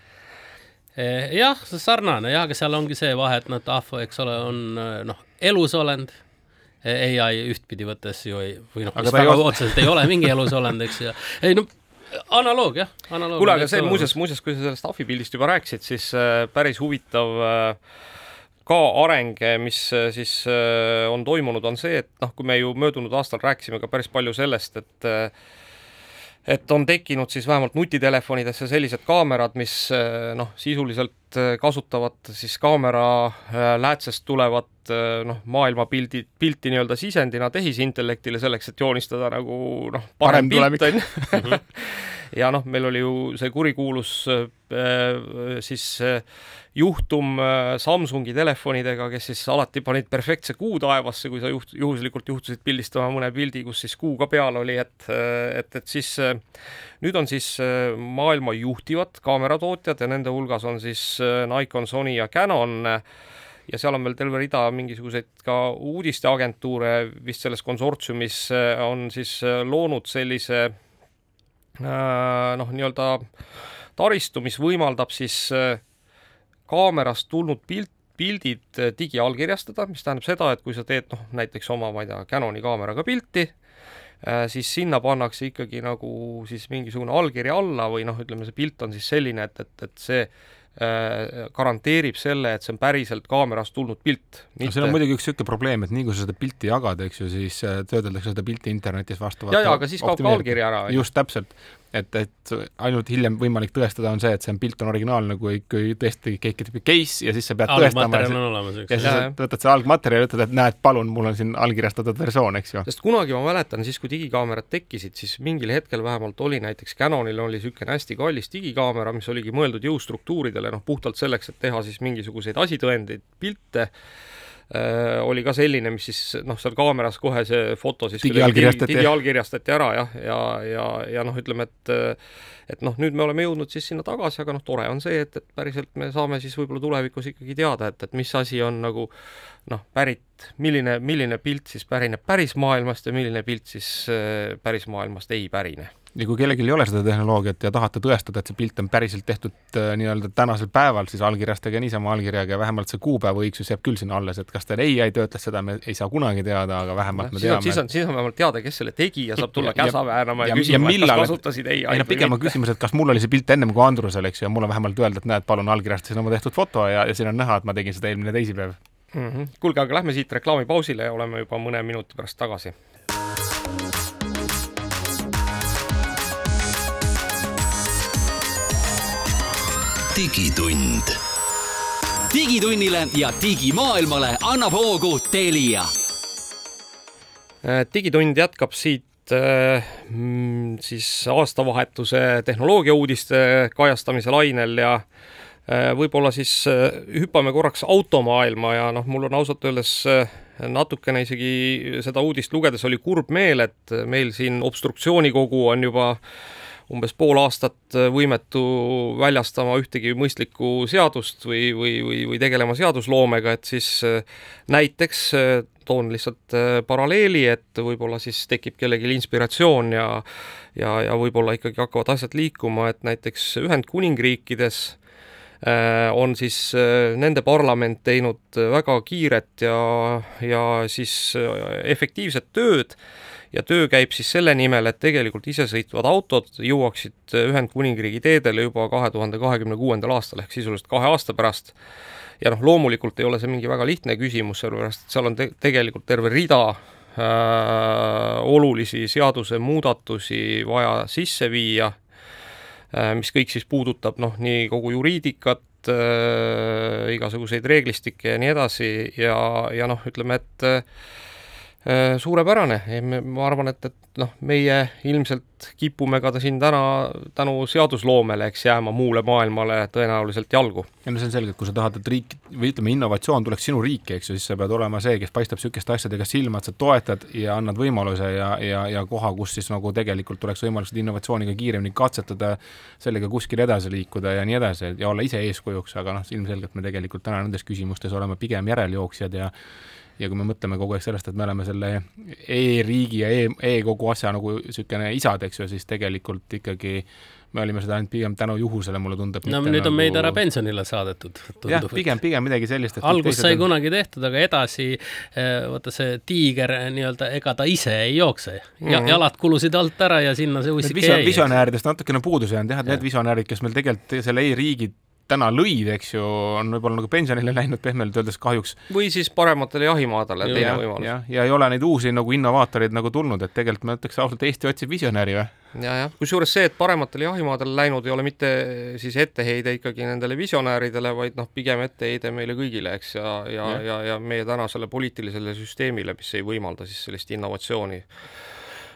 eh, jah, sarnane jah, aga seal ongi see vahe, et noh, ahv, eks ole, on äh, noh, elusolend ai ühtpidi võttes ju ei, või noh, Aga mis väga otseselt ei ole mingi elusolend, eks ju. ei no analoog jah, analoog. kuule, aga see muuseas, muuseas, kui sa sellest ahvi pildist juba rääkisid, siis äh, päris huvitav äh, ka areng, mis äh, siis äh, on toimunud, on see, et noh, kui me ju möödunud aastal rääkisime ka päris palju sellest, et äh, et on tekkinud siis vähemalt nutitelefonidesse sellised kaamerad, mis noh, sisuliselt äh, kasutavad siis kaamera äh, läätsest tulevat äh, noh, maailmapildi, pilti nii-öelda sisendina tehisintellektile selleks, et joonistada nagu noh, Parem parem pilt on ju. ja noh, meil oli ju see kurikuulus siis juhtum Samsungi telefonidega, kes siis alati panid perfektse kuu taevasse, kui sa juht-, juhuslikult juhtusid pildistama mõne pildi, kus siis kuu ka peal oli, et, et, et siis nüüd on siis maailma juhtivad kaameratootjad ja nende hulgas on siis Nikon, Sony ja Canon. Äh, ja seal on veel terve rida mingisuguseid ka uudisteagentuure vist selles konsortsiumis äh, on siis äh, loonud sellise äh, noh, nii-öelda taristu, mis võimaldab siis äh, kaamerast tulnud pilt, pildid äh, digiallkirjastada, mis tähendab seda, et kui sa teed noh, näiteks oma, ma ei tea, Canoni kaameraga pilti, siis sinna pannakse ikkagi nagu siis mingisugune allkiri alla või noh, ütleme, see pilt on siis selline, et, et, et see äh, garanteerib selle, et see on päriselt kaamerast tulnud pilt. no seal on muidugi üks niisugune probleem, et nii kui sa seda pilti jagad, eks ju, siis äh, töödeldakse seda pilti internetis vastavalt ja, ja aga siis kaob ka allkiri ära. just täpselt, et, et ainult hiljem võimalik tõestada on see, et see pilt on originaalne, kui, kui tõesti keegi teeb case ja siis sa pead tõestama algmaterjal on olemas, ja siis Jaa, ja, jah. võtad selle algmaterjali ja ütled, et näed, palun, mul on siin allkirjastatud versioon, eks ju. sest kunagi ma mäletan siis, kui digikaamerad tekkisid, siis mingil hetkel vähemalt oli näiteks Canonil oli niisugune hästi kallis digikaamera, mis oligi mõeldud jõustruktuuridele, noh puhtalt selleks, et teha siis mingisuguseid asitõendeid, pilte oli ka selline, mis siis noh, seal kaameras kohe see foto siis Digiallkirjastati. digiallkirjastati ära jah, ja, ja, ja noh, ütleme, et et noh, nüüd me oleme jõudnud siis sinna tagasi, aga noh, tore on see, et, et päriselt me saame siis võib-olla tulevikus ikkagi teada, et, et mis asi on nagu noh, pärit, milline, milline pilt siis pärineb päris maailmast ja milline pilt siis äh, päris maailmast ei pärine ja kui kellelgi ei ole seda tehnoloogiat ja tahate tõestada, et see pilt on päriselt tehtud äh, nii-öelda tänasel päeval, siis allkirjastage niisama allkirjaga ja vähemalt see kuupäeva õigsus jääb küll sinna alles, et kas teil ai töötles seda, me ei saa kunagi teada, aga vähemalt me siis on, teame. siis on, siis on vähemalt teada, kes selle tegi ja saab tulla käsa väänama ja, ja- küsima, et kas kasutasid ei ei no pigem on küsimus, et kas mul oli see pilt ennem kui Andrusel, eks ju, ja mul on vähemalt öelda, et näed, palun allkirjastasin oma tehtud foto ja, ja siin on näha, et ma tegin seda eelmine teisipäev. mm. -hmm. kuulge, aga lähme siit reklaamipausile ja oleme juba mõne minuti pärast tagasi. Digitund. digitunnile ja digimaailmale annab hoogu Telia. Äh, digitund jätkab siit äh, mm, siis aastavahetuse tehnoloogiauudiste kajastamise lainel ja äh, võib-olla siis äh, hüppame korraks automaailma ja noh, mul on ausalt öeldes äh, natukene isegi seda uudist lugedes oli kurb meel, et meil siin obstruktsioonikogu on juba umbes pool aastat võimetu väljastama ühtegi mõistlikku seadust või, või, või, või tegelema seadusloomega, et siis äh, näiteks äh, toon lihtsalt äh, paralleeli, et võib-olla siis tekib kellelgi inspiratsioon ja ja, ja võib-olla ikkagi hakkavad asjad liikuma, et näiteks Ühendkuningriikides äh, on siis äh, nende parlament teinud väga kiiret ja, ja siis äh, efektiivset tööd ja töö käib siis selle nimel, et tegelikult isesõitvad autod jõuaksid Ühendkuningriigi teedele juba kahe tuhande kahekümne kuuendal aastal ehk sisuliselt kahe aasta pärast. ja noh, loomulikult ei ole see mingi väga lihtne küsimus, sellepärast et seal on te tegelikult terve rida äh, olulisi seadusemuudatusi vaja sisse viia äh,, mis kõik siis puudutab noh, nii kogu juriidikat äh,, igasuguseid reeglistikke ja nii edasi ja, ja noh, ütleme, et äh, suurepärane, ma arvan, et, et noh, meie ilmselt kipume ka siin täna tänu seadusloomele, eks jääma muule maailmale tõenäoliselt jalgu. ja no see on selge, et kui sa tahad, et riik või ütleme, innovatsioon tuleks sinu riiki, eks ju, siis sa pead olema see, kes paistab niisuguste asjadega silma, et sa toetad ja annad võimaluse ja, ja, ja koha, kus siis nagu tegelikult oleks võimalik seda innovatsiooniga kiiremini katsetada, sellega kuskile edasi liikuda ja nii edasi ja olla ise eeskujuks, aga noh, ilmselgelt me tegelikult täna nendes küsimustes oleme pigem järeljooksjad ja ja kui me mõtleme kogu aeg sellest, et me oleme selle e-riigi ja e, e kogu asja nagu niisugune isad, eks ju, siis tegelikult ikkagi me olime seda ainult pigem tänu juhusele, mulle tundub. no nüüd nagu... on meid ära pensionile saadetud. jah, pigem, pigem midagi sellist. algus sai on... kunagi tehtud, aga edasi eh, vaata see tiiger nii-öelda, ega ta ise ei jookse ja, mm. -hmm. jalad kulusid alt ära ja sinna see ussike jäi. visionääridest natukene puudus jäänud jah, et need visionäärid, kes meil tegelikult selle e-riigi täna lõid, eks ju, on võib-olla nagu pensionile läinud pehmelt öeldes kahjuks. või siis parematele jahimaadele, teine võimalus. jah, ja ei ole neid uusi nagu innovaatoreid nagu tulnud, et tegelikult ma ütleks ausalt, Eesti otsib visionääri või? ja, jah, kusjuures see, et parematele jahimaadele läinud ei ole mitte siis etteheide ikkagi nendele visionääridele, vaid noh, pigem etteheide meile kõigile, eks, ja, ja, ja, ja, ja meie tänasele poliitilisele süsteemile, mis ei võimalda siis sellist innovatsiooni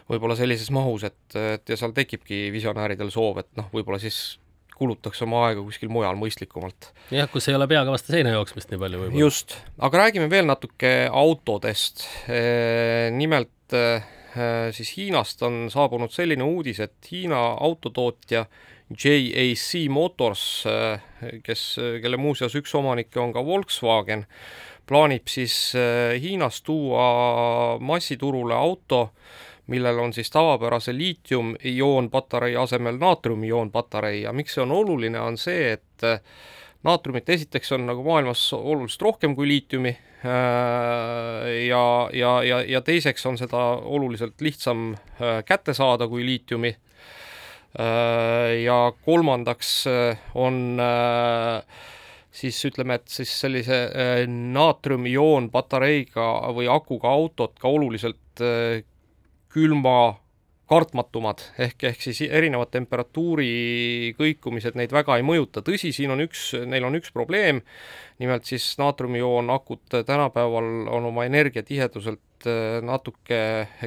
võib-olla sellises mahus, et, et ja seal tekibki visionääridel soov, et noh, võib-olla siis kulutaks oma aega kuskil mujal mõistlikumalt. jah, kus ei ole peaga vastu seina jooksmist nii palju võib-olla. just, aga räägime veel natuke autodest. nimelt siis Hiinast on saabunud selline uudis, et Hiina autotootja JAC Motors, kes, kelle muuseas üks omanikke on ka Volkswagen, plaanib siis Hiinas tuua massiturule auto, millel on siis tavapärase liitium-ioonpatarei asemel naatriumi-ioonpatarei ja miks see on oluline, on see, et äh, naatriumit esiteks on nagu maailmas oluliselt rohkem kui liitiumi äh, ja, ja, ja, ja teiseks on seda oluliselt lihtsam äh, kätte saada kui liitiumi. ja kolmandaks on siis ütleme, et siis sellise naatriumi-ioonpatareiga või akuga autot ka oluliselt külma kartmatumad, ehk, ehk siis erinevad temperatuuri kõikumised neid väga ei mõjuta, tõsi, siin on üks, neil on üks probleem, nimelt siis naatriumioon akud tänapäeval on oma energiatiheduselt äh, natuke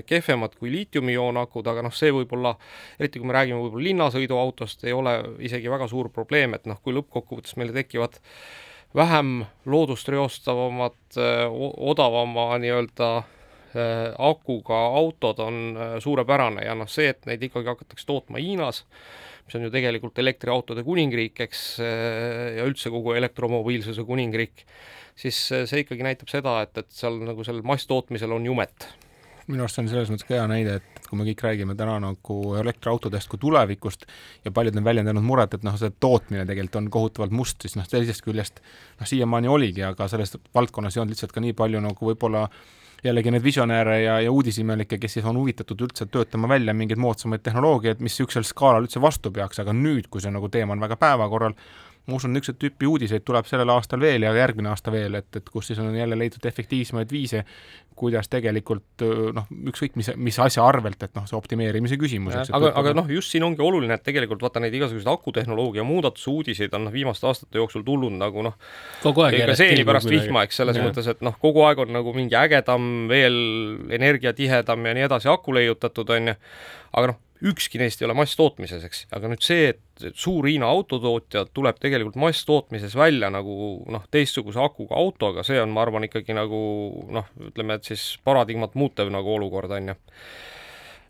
kehvemad kui liitiumioon akud, aga noh, see võib-olla, eriti kui me räägime võib-olla linnasõiduautost, ei ole isegi väga suur probleem, et noh, kui lõppkokkuvõttes meile tekivad vähem loodust reostavamad, äh, odavama nii-öelda akuga autod on äh, suurepärane ja noh, see, et neid ikkagi hakatakse tootma Hiinas, mis on ju tegelikult elektriautode kuningriik, eks, äh, ja üldse kogu elektromobiilsuse kuningriik, siis see ikkagi näitab seda, et, et seal nagu sellel masstootmisel on jumet. Minu arust on selles mõttes ka hea näide, et kui me kõik räägime täna nagu elektriautodest kui tulevikust ja paljud on väljendanud muret, et noh, see tootmine tegelikult on kohutavalt must, siis noh, teisest küljest noh, siiamaani oligi, aga selles valdkonnas ei olnud lihtsalt ka nii palju nagu võib-olla äh, jällegi neid visionääre ja, ja uudishimelikke, kes siis on huvitatud üldse töötama välja mingeid moodsamaid tehnoloogiaid, mis niisugusel skaalal üldse vastu peaks, aga nüüd, kui see nagu teema on väga päevakorral, ma usun, niisuguseid tüüpi uudiseid tuleb sellel aastal veel ja järgmine aasta veel, et, et kus siis on jälle leitud efektiivsemaid viise, kuidas tegelikult noh, ükskõik mis, mis asja arvelt, et noh, see optimeerimise küsimus. aga, aga noh, just siin ongi oluline, et tegelikult vaata neid igasuguseid akutehnoloogia muudatuse uudiseid on noh, viimaste aastate jooksul tulnud nagu noh, ega seeni pärast vihma, eks selles ja. mõttes, et noh, kogu aeg on nagu mingi ägedam, veel energiatihedam ja nii edasi aku leiutatud, on ju, aga noh, ükski neist ei ole masstootmises, eks, aga nüüd see, et suur Hiina autotootja tuleb tegelikult masstootmises välja nagu noh, teistsuguse akuga autoga, see on, ma arvan, ikkagi nagu noh, ütleme, et siis paradigmat muutev nagu olukord, on ju.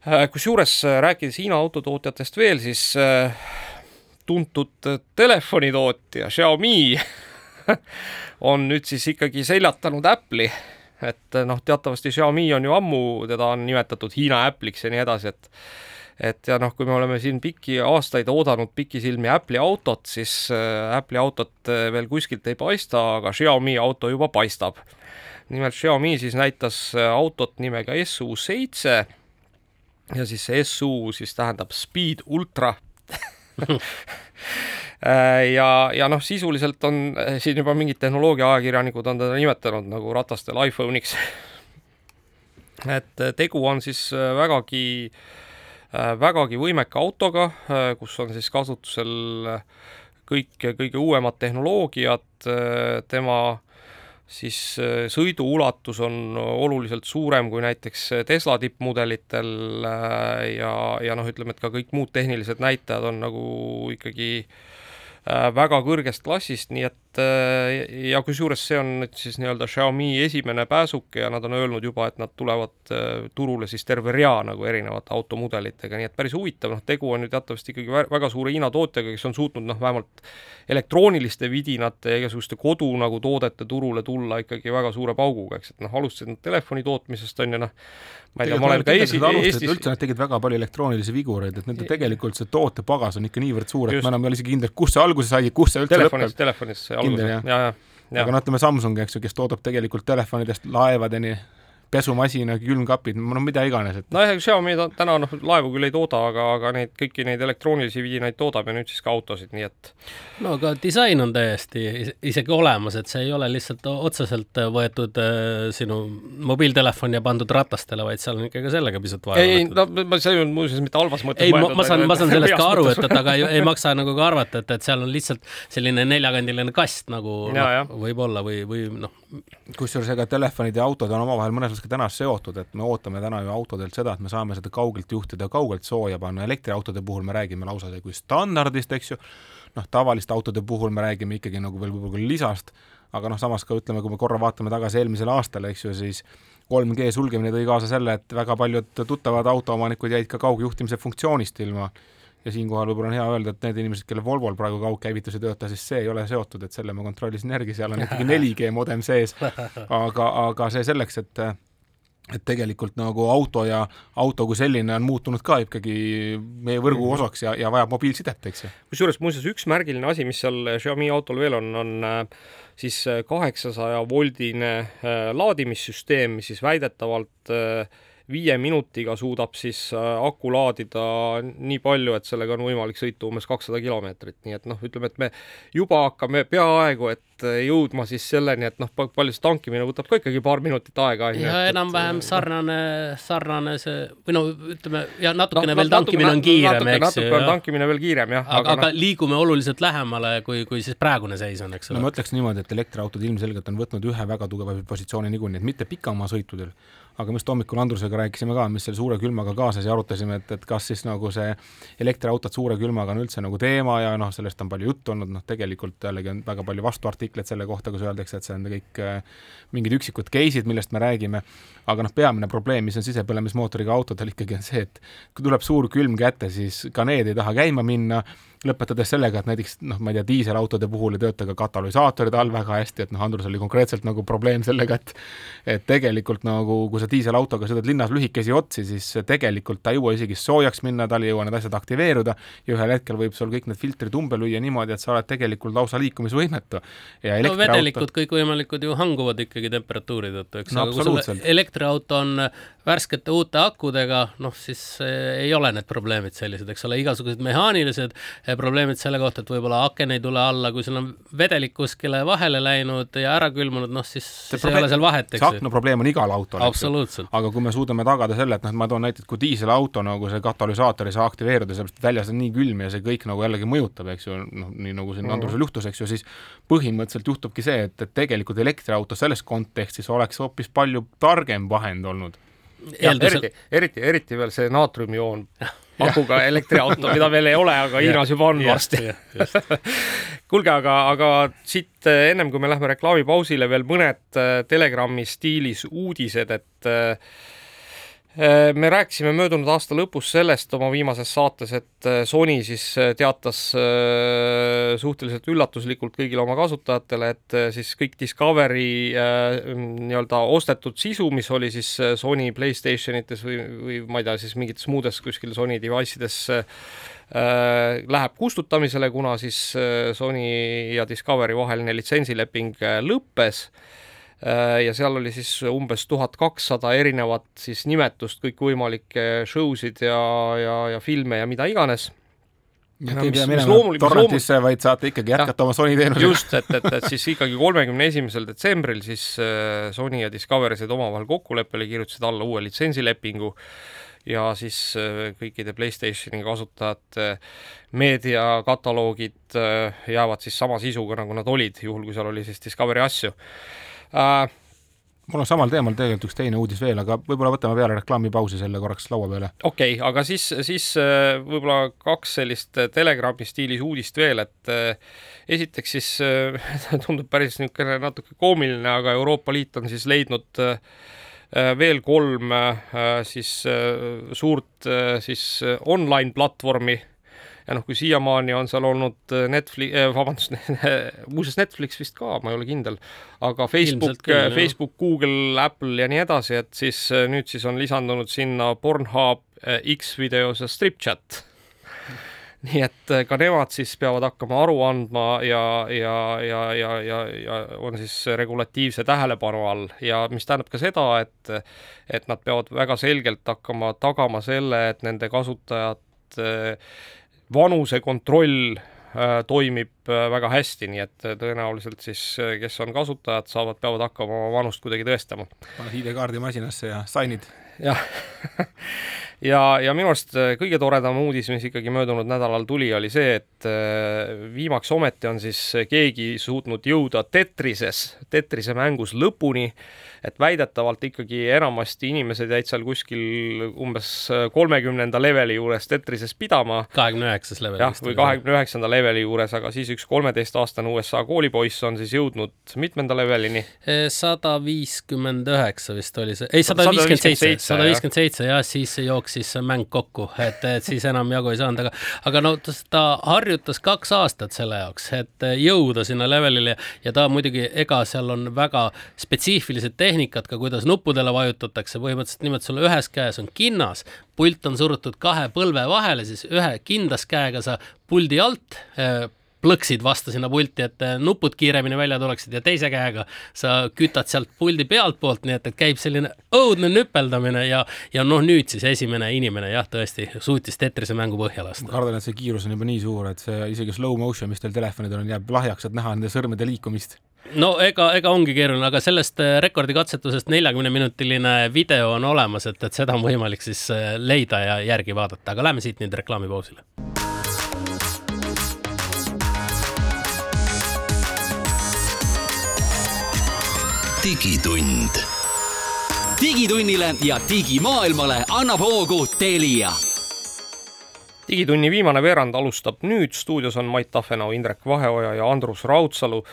Äh, kusjuures äh, rääkides Hiina autotootjatest veel, siis äh, tuntud telefonitootja Xiaomi on nüüd siis ikkagi seljatanud Apple'i, et noh, teatavasti Xiaomi on ju ammu, teda on nimetatud Hiina Apple'iks ja nii edasi, et et ja noh, kui me oleme siin pikki aastaid oodanud pikisilmi Apple'i autot, siis äh, Apple'i autot äh, veel kuskilt ei paista, aga Xiaomi auto juba paistab. nimelt Xiaomi siis näitas äh, autot nimega SU7 ja siis see SU siis tähendab Speed Ultra ja, ja noh, sisuliselt on siin juba mingid tehnoloogia-ajakirjanikud on teda nimetanud nagu ratastel iPhone'iks et tegu on siis vägagi Äh, vägagi võimeka autoga, äh, kus on siis kasutusel kõik kõige uuemad tehnoloogiad, äh, tema siis sõidu ulatus on oluliselt suurem kui näiteks Tesla tippmudelitel ja, ja noh, ütleme, et ka kõik muud tehnilised näitajad on nagu ikkagi väga kõrgest klassist, nii et äh, ja kusjuures see on nüüd siis nii-öelda Xiaomi esimene pääsuke ja nad on öelnud juba, et nad tulevad äh, turule siis terve rea nagu erinevate automudelitega, nii et päris huvitav, noh, tegu on ju teatavasti ikkagi väga suure Hiina tootjaga, kes on suutnud noh, vähemalt elektrooniliste vidinate ja igasuguste kodu nagu toodete turule tulla ikkagi väga suure pauguga, eks, et noh, alustasid nad telefoni tootmisest, on ju, noh, ma ei tea, ma olen ka Eestis, Eestis üldse nad tegid väga palju elektroonilisi vigureid, et nende tegelikult see tootepagas on ikka niivõrd suur, et Just. me enam ei ole isegi kindlad, kust see alguse sai, kus see üldse telefonis, lõpeb. telefonis see alguse, ja, ja, ja. aga no ütleme Samsung, eks ju, kes toodab tegelikult telefonidest laevadeni pesumasina, külmkapid, no mida iganes, et nojah, Xiaomi täna noh, laevu küll ei tooda, aga, aga neid kõiki neid elektroonilisi vidinaid toodab ja nüüd siis ka autosid, nii et no aga disain on täiesti isegi olemas, et see ei ole lihtsalt otseselt võetud äh, sinu mobiiltelefon ja pandud ratastele, vaid seal on ikka ka sellega pisut vaeva ei, no ma, see ei olnud muuseas mitte halvas mõttes ei, ma, ma saan, ma saan sellest ka aru, et, et aga ei, ei maksa nagu ka arvata, et, et seal on lihtsalt selline neljakandiline kast nagu ja, no, võib-olla või, või noh. Kusjuures ega telefonid ja autod on omavahel mõnes mõttes ka täna seotud, et me ootame täna ju autodelt seda, et me saame seda kaugelt juhtida, kaugelt sooja panna, elektriautode puhul me räägime lausa kui standardist, eks ju, noh, tavaliste autode puhul me räägime ikkagi nagu veel võib-olla lisast, aga noh, samas ka ütleme, kui me korra vaatame tagasi eelmisele aastale, eks ju, siis 3G sulgemine tõi kaasa selle, et väga paljud tuttavad autoomanikud jäid ka kaugjuhtimise funktsioonist ilma ja siinkohal võib-olla on hea öelda, et need inimesed, kellel Volvol praegu kaugkäivitus ei tööta, siis see ei ole seotud, et selle ma kontrollisin järgi, seal on ikkagi 4G modem sees, aga, aga see selleks, et et tegelikult nagu auto ja auto kui selline on muutunud ka ikkagi meie võrgu mhm. osaks ja, ja vajab mobiilsidet, eks ju. kusjuures muuseas üks märgiline asi, mis seal Xiaomi autol veel on, on äh, siis kaheksasaja voldine äh, laadimissüsteem, mis siis väidetavalt äh, viie minutiga suudab siis äh, aku laadida nii palju, et sellega on võimalik sõita umbes kakssada kilomeetrit, nii et noh, ütleme, et me juba hakkame peaaegu et äh, jõudma siis selleni, et noh, palju see tankimine võtab ka ikkagi paar minutit aega. ja enam-vähem äh, sarnane, sarnane see või no ütleme ja natukene no, veel tankimine on kiirem, eks ju. natuke on tankimine veel kiirem jah. aga, aga no, liigume oluliselt lähemale, kui, kui siis praegune seis on, eks ole. no ma ütleks niimoodi, et elektriautod ilmselgelt on võtnud ühe väga tugeva positsiooni niikuinii, et mitte pikamaasõitudel aga me just hommikul Andrusega rääkisime ka, mis selle suure külmaga kaasas ja arutasime, et, et kas siis nagu see elektriautod suure külmaga on üldse nagu teema ja noh, sellest on palju juttu olnud, noh tegelikult jällegi on väga palju vastuartikleid selle kohta, kus öeldakse, et see on kõik äh, mingid üksikud case'id, millest me räägime, aga noh, peamine probleem, mis on sisepõlemismootoriga autodel ikkagi on see, et kui tuleb suur külm kätte, siis ka need ei taha käima minna lõpetades sellega, et näiteks noh, ma ei tea, diiselautode puhul ei tööta ka katalüsaatorid all väga hästi, et noh, Andrus oli konkreetselt nagu probleem sellega, et et tegelikult nagu, kui sa diiselautoga sõidad linnas lühikesi otsi, siis tegelikult ta ei jõua isegi soojaks minna, tal ei jõua need asjad aktiveeruda ja ühel hetkel võib sul kõik need filtrid umbe lüüa niimoodi, et sa oled tegelikult lausa liikumisvõimetu. no vedelikud kõikvõimalikud ju hanguvad ikkagi temperatuuri tõttu, eks no,, aga kui sul elektriauto on värskete uute akudega, noh siis eh, ei ole need probleemid sellised, eks ole, igasugused mehaanilised eh, probleemid selle kohta, et võib-olla aken ei tule alla, kui sul on vedelik kuskile vahele läinud ja ära külmunud, noh siis, siis ei ole seal vahet, eks ju. see akna probleem on igal autol, ju. aga kui me suudame tagada selle, et noh, ma toon näiteks, kui diiselauto nagu see katalüsaator ei saa aktiveeruda, sellepärast et väljas on nii külm ja see kõik nagu jällegi mõjutab, eks ju, noh, nii nagu siin mm -hmm. Andrusel juhtus, eks ju, siis põhimõtteliselt juhtubki see, et, et tegelikult elektriauto selles kontekstis oleks hoopis palju targem vahend olnud Eeldusel... eriti, eriti, eriti veel see naatriumioon akuga elektriauto, mida veel ei ole, aga Hiinas juba on varsti. kuulge, aga, aga siit ennem kui me lähme reklaamipausile veel mõned äh, Telegrami stiilis uudised, et äh, Äh, me rääkisime möödunud aasta lõpus sellest oma viimases saates, et äh, Sony siis äh, teatas suhteliselt üllatuslikult kõigile oma kasutajatele, et siis kõik Discovery nii-öelda ostetud sisu, mis oli siis Sony Playstationites või, või ma ei tea, siis mingites muudes kuskil Sony device ides läheb kustutamisele, kuna siis Sony ja Discovery vaheline litsentsileping lõppes. Äh, ja seal oli siis umbes tuhat kakssada erinevat siis nimetust, kõikvõimalikke show sid ja, ja, ja filme ja mida iganes. Ja te ei pea minema torrentisse, vaid saate ikkagi jätkata oma Sony teenusega. just, et, et, et siis ikkagi kolmekümne esimesel detsembril siis äh, Sony ja Discovery said omavahel kokkuleppele, kirjutasid alla uue litsentsilepingu ja siis äh, kõikide Playstationi kasutajate meediakataloogid jäävad siis sama sisuga, nagu nad olid, juhul kui seal oli siis Discovery asju äh, mul on samal teemal tegelikult üks teine uudis veel, aga võib-olla võtame peale reklaamipausi selle korraks laua peale. okei okay,, aga siis, siis äh, võib-olla kaks sellist äh, Telegrami stiilis uudist veel, et äh, esiteks siis tundub päris niisugune natuke koomiline, aga Euroopa Liit on siis leidnud veel kolm siis suurt siis online platvormi ja noh, kui siiamaani on seal olnud äh, Netflix äh,, vabandust muuseas Netflix vist ka, ma ei ole kindel, aga Facebook, äh, Facebook, Google, Apple ja nii edasi, et siis nüüd siis on lisandunud sinna Pornhub, X-videos ja StripChat. Nii et ka nemad siis peavad hakkama aru andma ja, ja, ja, ja, ja, ja on siis regulatiivse tähelepanu all. Ja mis tähendab ka seda, et et nad peavad väga selgelt hakkama tagama selle, et nende kasutajad vanusekontroll äh, toimib äh, väga hästi, nii et äh, tõenäoliselt siis, kes on kasutajad, saavad, peavad hakkama oma vanust kuidagi tõestama. paned ID-kaardi masinasse ja sign'id. jah ja, ja minu arust kõige toredam uudis, mis ikkagi möödunud nädalal tuli, oli see, et viimaks ometi on siis keegi suutnud jõuda Tetrises, Tetrise mängus lõpuni et väidetavalt ikkagi enamasti inimesed jäid seal kuskil umbes kolmekümnenda leveli juures Tetrises pidama. kahekümne üheksas level. jah, või kahekümne üheksanda leveli juures, aga siis üks kolmeteistaastane USA koolipoiss on siis jõudnud mitmenda levelini? sada viiskümmend üheksa vist oli see, ei sada viiskümmend seitse, sada viiskümmend seitse jah, siis jooksis mäng kokku, et, et siis enam jagu ei saanud, aga aga no ta harjutas kaks aastat selle jaoks, et jõuda sinna levelile ja ta muidugi, ega seal on väga spetsiifilised tehnikad, tehnikat ka, kuidas nuppudele vajutatakse, põhimõtteliselt niimoodi sul ühes käes on kinnas, pult on surutud kahe põlve vahele, siis ühe kindlas käega sa puldi alt äh, plõksid vastu sinna pulti, et äh, nupud kiiremini välja tuleksid ja teise käega sa kütad sealt puldi pealtpoolt, nii et, et käib selline õudne nüpeldamine ja, ja noh, nüüd siis esimene inimene jah, tõesti suutis Tetrise mängu põhja lasta. ma kardan, et see kiirus on juba nii suur, et see isegi slow motion, mis teil telefonidel on, jääb lahjaks, et näha nende sõrmede liikumist no ega, ega ongi keeruline, aga sellest äh, rekordikatsetusest neljakümneminutiline video on olemas, et, et seda on võimalik siis äh, leida ja järgi vaadata, aga lähme siit nüüd reklaamipausile. Digitund. digitunnile ja digimaailmale annab hoogu Telia. Digitunni viimane veerand alustab nüüd, stuudios on Mait Tafenau, Indrek Vaheoja ja Andrus Raudsalu.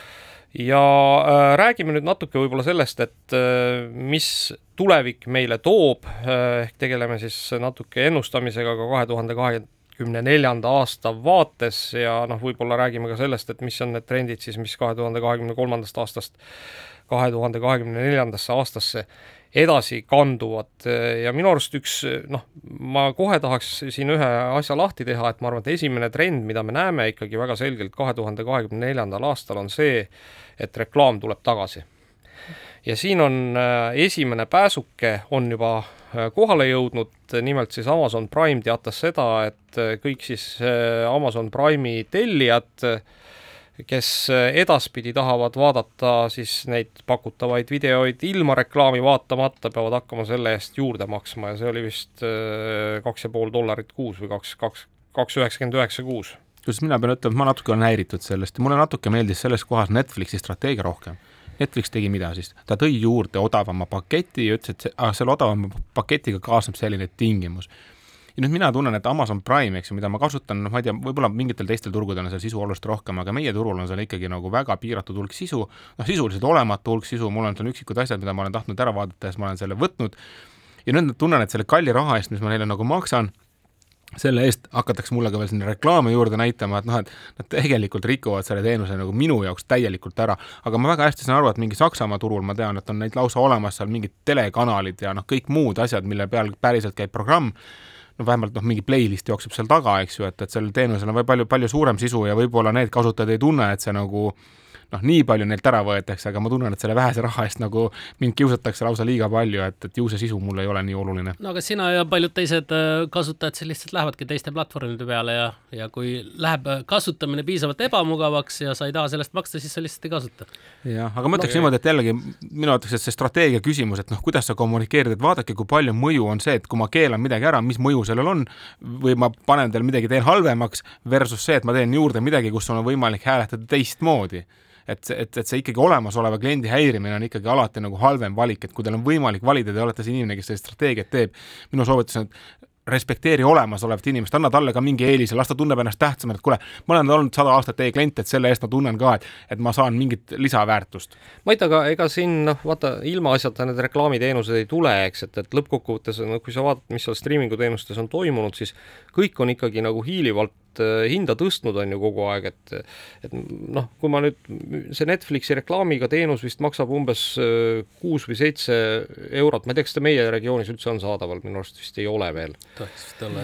Ja äh, räägime nüüd natuke võib-olla sellest, et äh, mis tulevik meile toob. Äh,, ehk tegeleme siis natuke ennustamisega ka kahe tuhande kahekümne neljanda aasta vaates ja noh, võib-olla räägime ka sellest, et mis on need trendid siis, mis kahe tuhande kahekümne kolmandast aastast kahe tuhande kahekümne neljandasse aastasse edasi kanduvad ja minu arust üks noh, ma kohe tahaks siin ühe asja lahti teha, et ma arvan, et esimene trend, mida me näeme ikkagi väga selgelt kahe tuhande kahekümne neljandal aastal, on see, et reklaam tuleb tagasi. ja siin on äh, esimene pääsuke on juba äh, kohale jõudnud, nimelt siis Amazon Prime teatas seda, et äh, kõik siis Amazon Prime'i tellijad kes edaspidi tahavad vaadata siis neid pakutavaid videoid ilma reklaami vaatamata, peavad hakkama selle eest juurde maksma ja see oli vist äh, kaks ja pool dollarit kuus või kaks, kaks, kaks üheksakümmend üheksa kuus. kusjuures mina pean ütlema, et ma natuke olen häiritud sellest ja mulle natuke meeldis selles kohas Netflixi strateegia rohkem. Netflix tegi mida siis? ta tõi juurde odavama paketi ja ütles, et see, ah, selle odavama paketiga kaasneb selline tingimus ja nüüd mina tunnen, et Amazon Prime, eks ju, mida ma kasutan, noh, ma ei tea, võib-olla mingitel teistel turgudel on seal sisu oluliselt rohkem, aga meie turul on seal ikkagi nagu väga piiratud hulk sisu, noh, sisuliselt olematu hulk sisu, mul on seal üksikud asjad, mida ma olen tahtnud ära vaadata ja siis ma olen selle võtnud. Ja nüüd tunnen, et selle kalli raha eest, mis ma neile nagu maksan, selle eest hakatakse mulle ka veel sinna reklaame juurde näitama, et noh, et nad tegelikult rikuvad selle teenuse nagu minu jaoks täielikult ära, aga ma väga hästi saan aru, et mingi Saksamaa turul ma tean, et on neid lausa olemas seal mingid telekanalid ja noh, kõik muud asjad, mille peal päriselt käib programm no vähemalt noh, mingi playlist jookseb seal taga, eks ju, et, et sellel teenusel on palju, palju suurem sisu ja võib-olla need kasutajad ei tunne, et see nagu noh, nii palju neilt ära võetakse, aga ma tunnen, et selle vähese raha eest nagu mind kiusatakse lausa liiga palju, et, et ju see sisu mulle ei ole nii oluline. no aga sina ja paljud teised äh, kasutajad siis lihtsalt lähevadki teiste platvormide peale ja, ja kui läheb äh, kasutamine piisavalt ebamugavaks ja sa ei taha sellest maksta, siis sa lihtsalt ei kasuta. jah, aga ma ütleks no, niimoodi, et jällegi minu arvates, et see strateegia küsimus, et noh, kuidas sa kommunikeerid, et vaadake, kui palju mõju on see, et kui ma keelan midagi ära, mis mõju sellel on, või ma panen teile midagi, teen halvemaks, versus see, et ma teen juurde midagi, kus on võimalik hääletada teistmoodi et et, et see ikkagi olemasoleva kliendi häirimine on ikkagi alati nagu halvem valik, et kui teil on võimalik valida, te olete see inimene, kes seda strateegiat teeb, minu soovitus on, et respekteeri olemasolevat inimest, anna talle ka mingi eelise, las ta tunneb ennast tähtsamana, et kuule, ma olen olnud sada aastat teie klient, et selle eest ma tunnen ka, et, et ma saan mingit lisaväärtust. Mait, aga ega siin noh, vaata ilmaasjata need reklaamiteenused ei tule, eks, et, et lõppkokkuvõttes no kui sa vaatad, mis seal striimingu teenustes on toimunud, siis kõik on ikkagi nagu hiilivalt hinda tõstnud, on ju kogu aeg, et et noh, kui ma nüüd, see Netflixi reklaamiga teenus vist maksab umbes äh, kuus või seitse eurot, ma ei tea, kas ta meie regioonis üldse on saadaval, minu arust vist ei ole veel.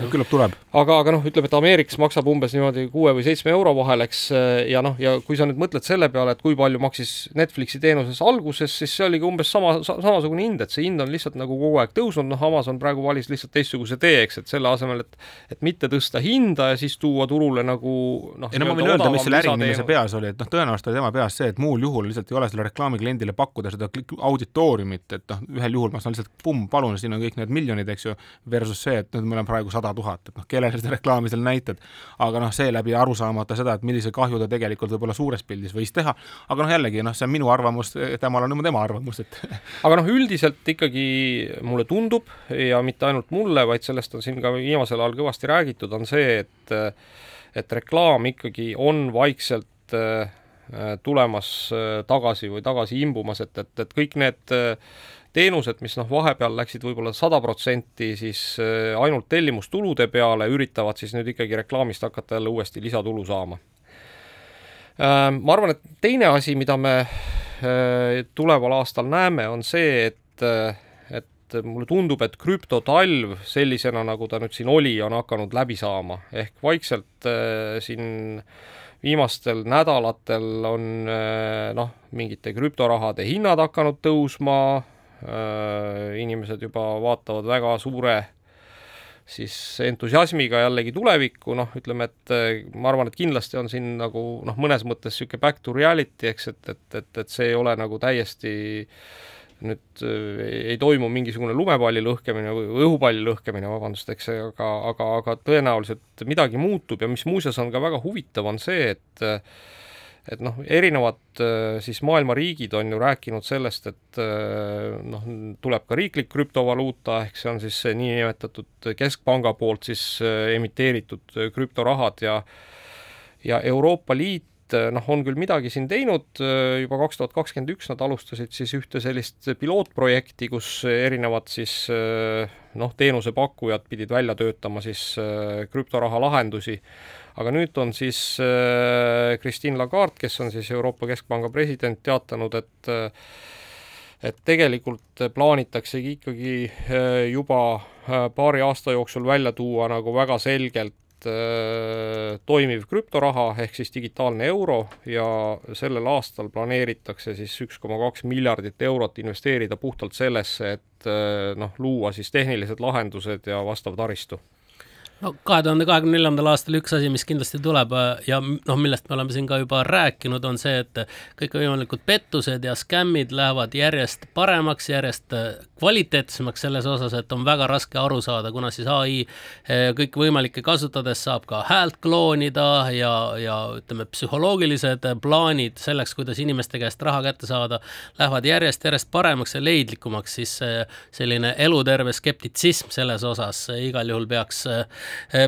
jah. küllap tuleb. aga, aga noh, ütleme, et Ameerikas maksab umbes niimoodi kuue või seitsme euro vahel, eks, ja noh, ja kui sa nüüd mõtled selle peale, et kui palju maksis Netflixi teenuses alguses, siis see oligi umbes sama sa,, samasugune hind, et see hind on lihtsalt nagu kogu aeg tõusnud, noh, Amazon praegu valis lihtsalt teistsuguse tee, eks, et selle asemel, et et mitte tõsta hinda ja siis tuua turule nagu noh, ei no ma võin öelda, mis selle äriinimese peas oli, et noh, tõenäoliselt oli tema peas see, et muul juhul lihtsalt ei ole selle reklaamikliendile pakkuda seda auditooriumit, et noh, ühel juhul ma saan lihtsalt pumm, palun, siin on kõik need miljonid, eks ju, versus see, et nüüd meil on praegu sada tuhat, et noh, kellele seda reklaami seal näitad. aga noh, seeläbi aru saamata seda, et millise kahju ta tegelikult võib-olla suures pildis võis teha, aga noh, jällegi noh, see on minu arvamus, temal on tema arvamus, et aga noh, üldiselt ikkagi mulle tundub ja mitte ainult mulle, vaid sellest on siin ka viimasel ajal kõvasti räägitud, on see, et et reklaam ikkagi on vaikselt äh, tulemas äh, tagasi või tagasi imbumas, et, et, et kõik need äh, teenused, mis noh, vahepeal läksid võib-olla sada protsenti siis ainult tellimustulude peale, üritavad siis nüüd ikkagi reklaamist hakata jälle uuesti lisatulu saama. Ma arvan, et teine asi, mida me tuleval aastal näeme, on see, et et mulle tundub, et krüptotalv sellisena, nagu ta nüüd siin oli, on hakanud läbi saama, ehk vaikselt äh, siin viimastel nädalatel on äh, noh, mingite krüptorahade hinnad hakanud tõusma äh,, inimesed juba vaatavad väga suure siis entusiasmiga jällegi tulevikku, noh, ütleme, et äh, ma arvan, et kindlasti on siin nagu noh, mõnes mõttes niisugune back to reality, eks, et, et, et, et see ei ole nagu täiesti äh, nüüd äh, ei toimu mingisugune lumepalli lõhkemine või õhupalli lõhkemine, vabandust, eks, aga, aga, aga tõenäoliselt midagi muutub ja mis muuseas on ka väga huvitav, on see, et et noh, erinevad äh, siis maailma riigid on ju rääkinud sellest, et äh, noh, tuleb ka riiklik krüptovaluuta, ehk see on siis see niinimetatud keskpanga poolt siis emiteeritud krüptorahad ja ja Euroopa Liit Eh, noh, on küll midagi siin teinud, eh, juba kaks tuhat kakskümmend üks nad alustasid siis ühte sellist pilootprojekti, kus erinevad siis eh, noh, teenusepakkujad pidid välja töötama siis krüptoraha lahendusi, aga nüüd on siis Christine Lagarde, kes on siis Euroopa Keskpanga president, teatanud, et et tegelikult plaanitaksegi ikkagi juba paari aasta jooksul välja tuua nagu väga selgelt toimiv krüptoraha ehk siis digitaalne euro ja sellel aastal planeeritakse siis üks koma kaks miljardit eurot investeerida puhtalt sellesse, et äh, noh, luua siis tehnilised lahendused ja vastav taristu no kahe tuhande kahekümne neljandal aastal üks asi, mis kindlasti tuleb äh, ja noh, millest me oleme siin ka juba rääkinud, on see, et kõikvõimalikud pettused ja skämmid lähevad järjest paremaks, järjest äh, kvaliteetsemaks selles osas, et on väga raske aru saada, kuna siis ai äh, kõikvõimalikke kasutades saab ka häält kloonida ja, ja ütleme, psühholoogilised plaanid selleks, kuidas inimeste käest raha kätte saada, lähevad järjest-järjest paremaks ja leidlikumaks, siis selline eluterve skeptitsism selles osas igal juhul peaks Eh,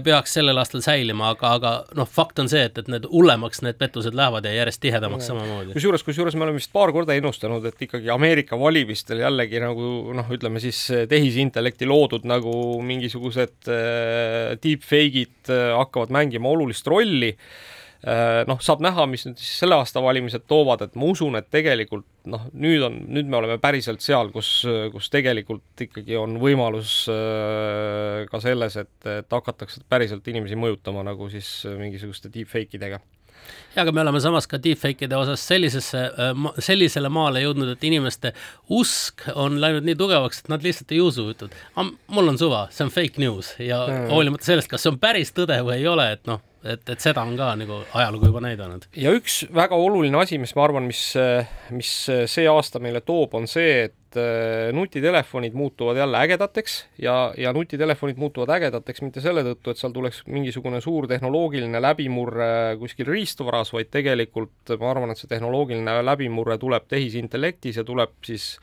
peaks sellel aastal säilima, aga, aga noh, fakt on see, et, et need hullemaks need pettused lähevad ja järjest tihedamaks samamoodi. kusjuures, kusjuures me oleme vist paar korda ennustanud, et ikkagi Ameerika valimistel jällegi nagu noh, ütleme siis tehisintellekti loodud nagu mingisugused äh, deepfake'id hakkavad mängima olulist rolli noh, saab näha, mis nüüd siis selle aasta valimised toovad, et ma usun, et tegelikult noh, nüüd on, nüüd me oleme päriselt seal, kus, kus tegelikult ikkagi on võimalus äh, ka selles, et, et hakatakse päriselt inimesi mõjutama nagu siis mingisuguste deepfake idega ja aga me oleme samas ka deepfake'ide osas sellisesse, äh, sellisele maale jõudnud, et inimeste usk on läinud nii tugevaks, et nad lihtsalt ei usu, ütlevad, mul on suva, see on fake news ja mm. hoolimata sellest, kas see on päris tõde või ei ole, et noh, et, et seda on ka nagu ajalugu juba näidanud. ja üks väga oluline asi, mis ma arvan, mis, mis see aasta meile toob, on see, et äh, nutitelefonid muutuvad jälle ägedateks ja, ja nutitelefonid muutuvad ägedateks mitte selle tõttu, et seal tuleks mingisugune suur tehnoloogiline läbimurre kuskil riistvaras, vaid tegelikult ma arvan, et see tehnoloogiline läbimurre tuleb tehisintellektis ja tuleb siis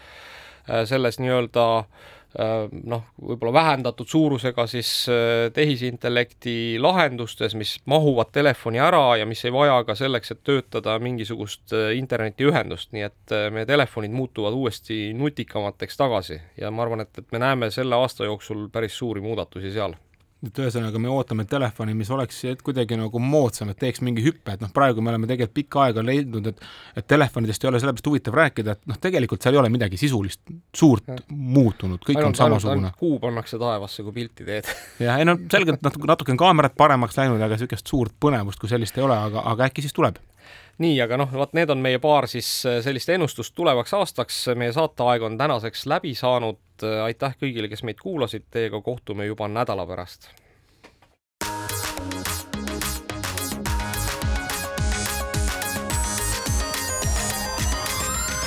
äh, selles nii-öelda äh, noh, võib-olla vähendatud suurusega siis äh, tehisintellekti lahendustes, mis mahuvad telefoni ära ja mis ei vaja ka selleks, et töötada mingisugust äh, internetiühendust, nii et meie telefonid muutuvad uuesti nutikamateks tagasi. Ja ma arvan, et, et me näeme selle aasta jooksul päris suuri muudatusi seal et ühesõnaga me ootame telefoni, mis oleks kuidagi nagu moodsam, et teeks mingi hüppe, et noh, praegu me oleme tegelikult pikka aega leidnud, et et telefonidest ei ole sellepärast huvitav rääkida, et noh, tegelikult seal ei ole midagi sisulist suurt ja. muutunud, kõik ainult, on samasugune. kuu pannakse taevasse, kui pilti teed. jah, ei no selgelt natuke, natuke on kaamerad paremaks läinud, aga niisugust suurt põnevust kui sellist ei ole, aga, aga äkki siis tuleb nii, aga noh, vot need on meie paar siis äh, sellist ennustust tulevaks aastaks, meie saateaeg on tänaseks läbi saanud, aitäh kõigile, kes meid kuulasid, teiega kohtume juba nädala pärast.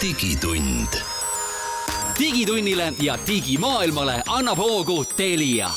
digitund. digitunnile ja digimaailmale annab hoogu Telia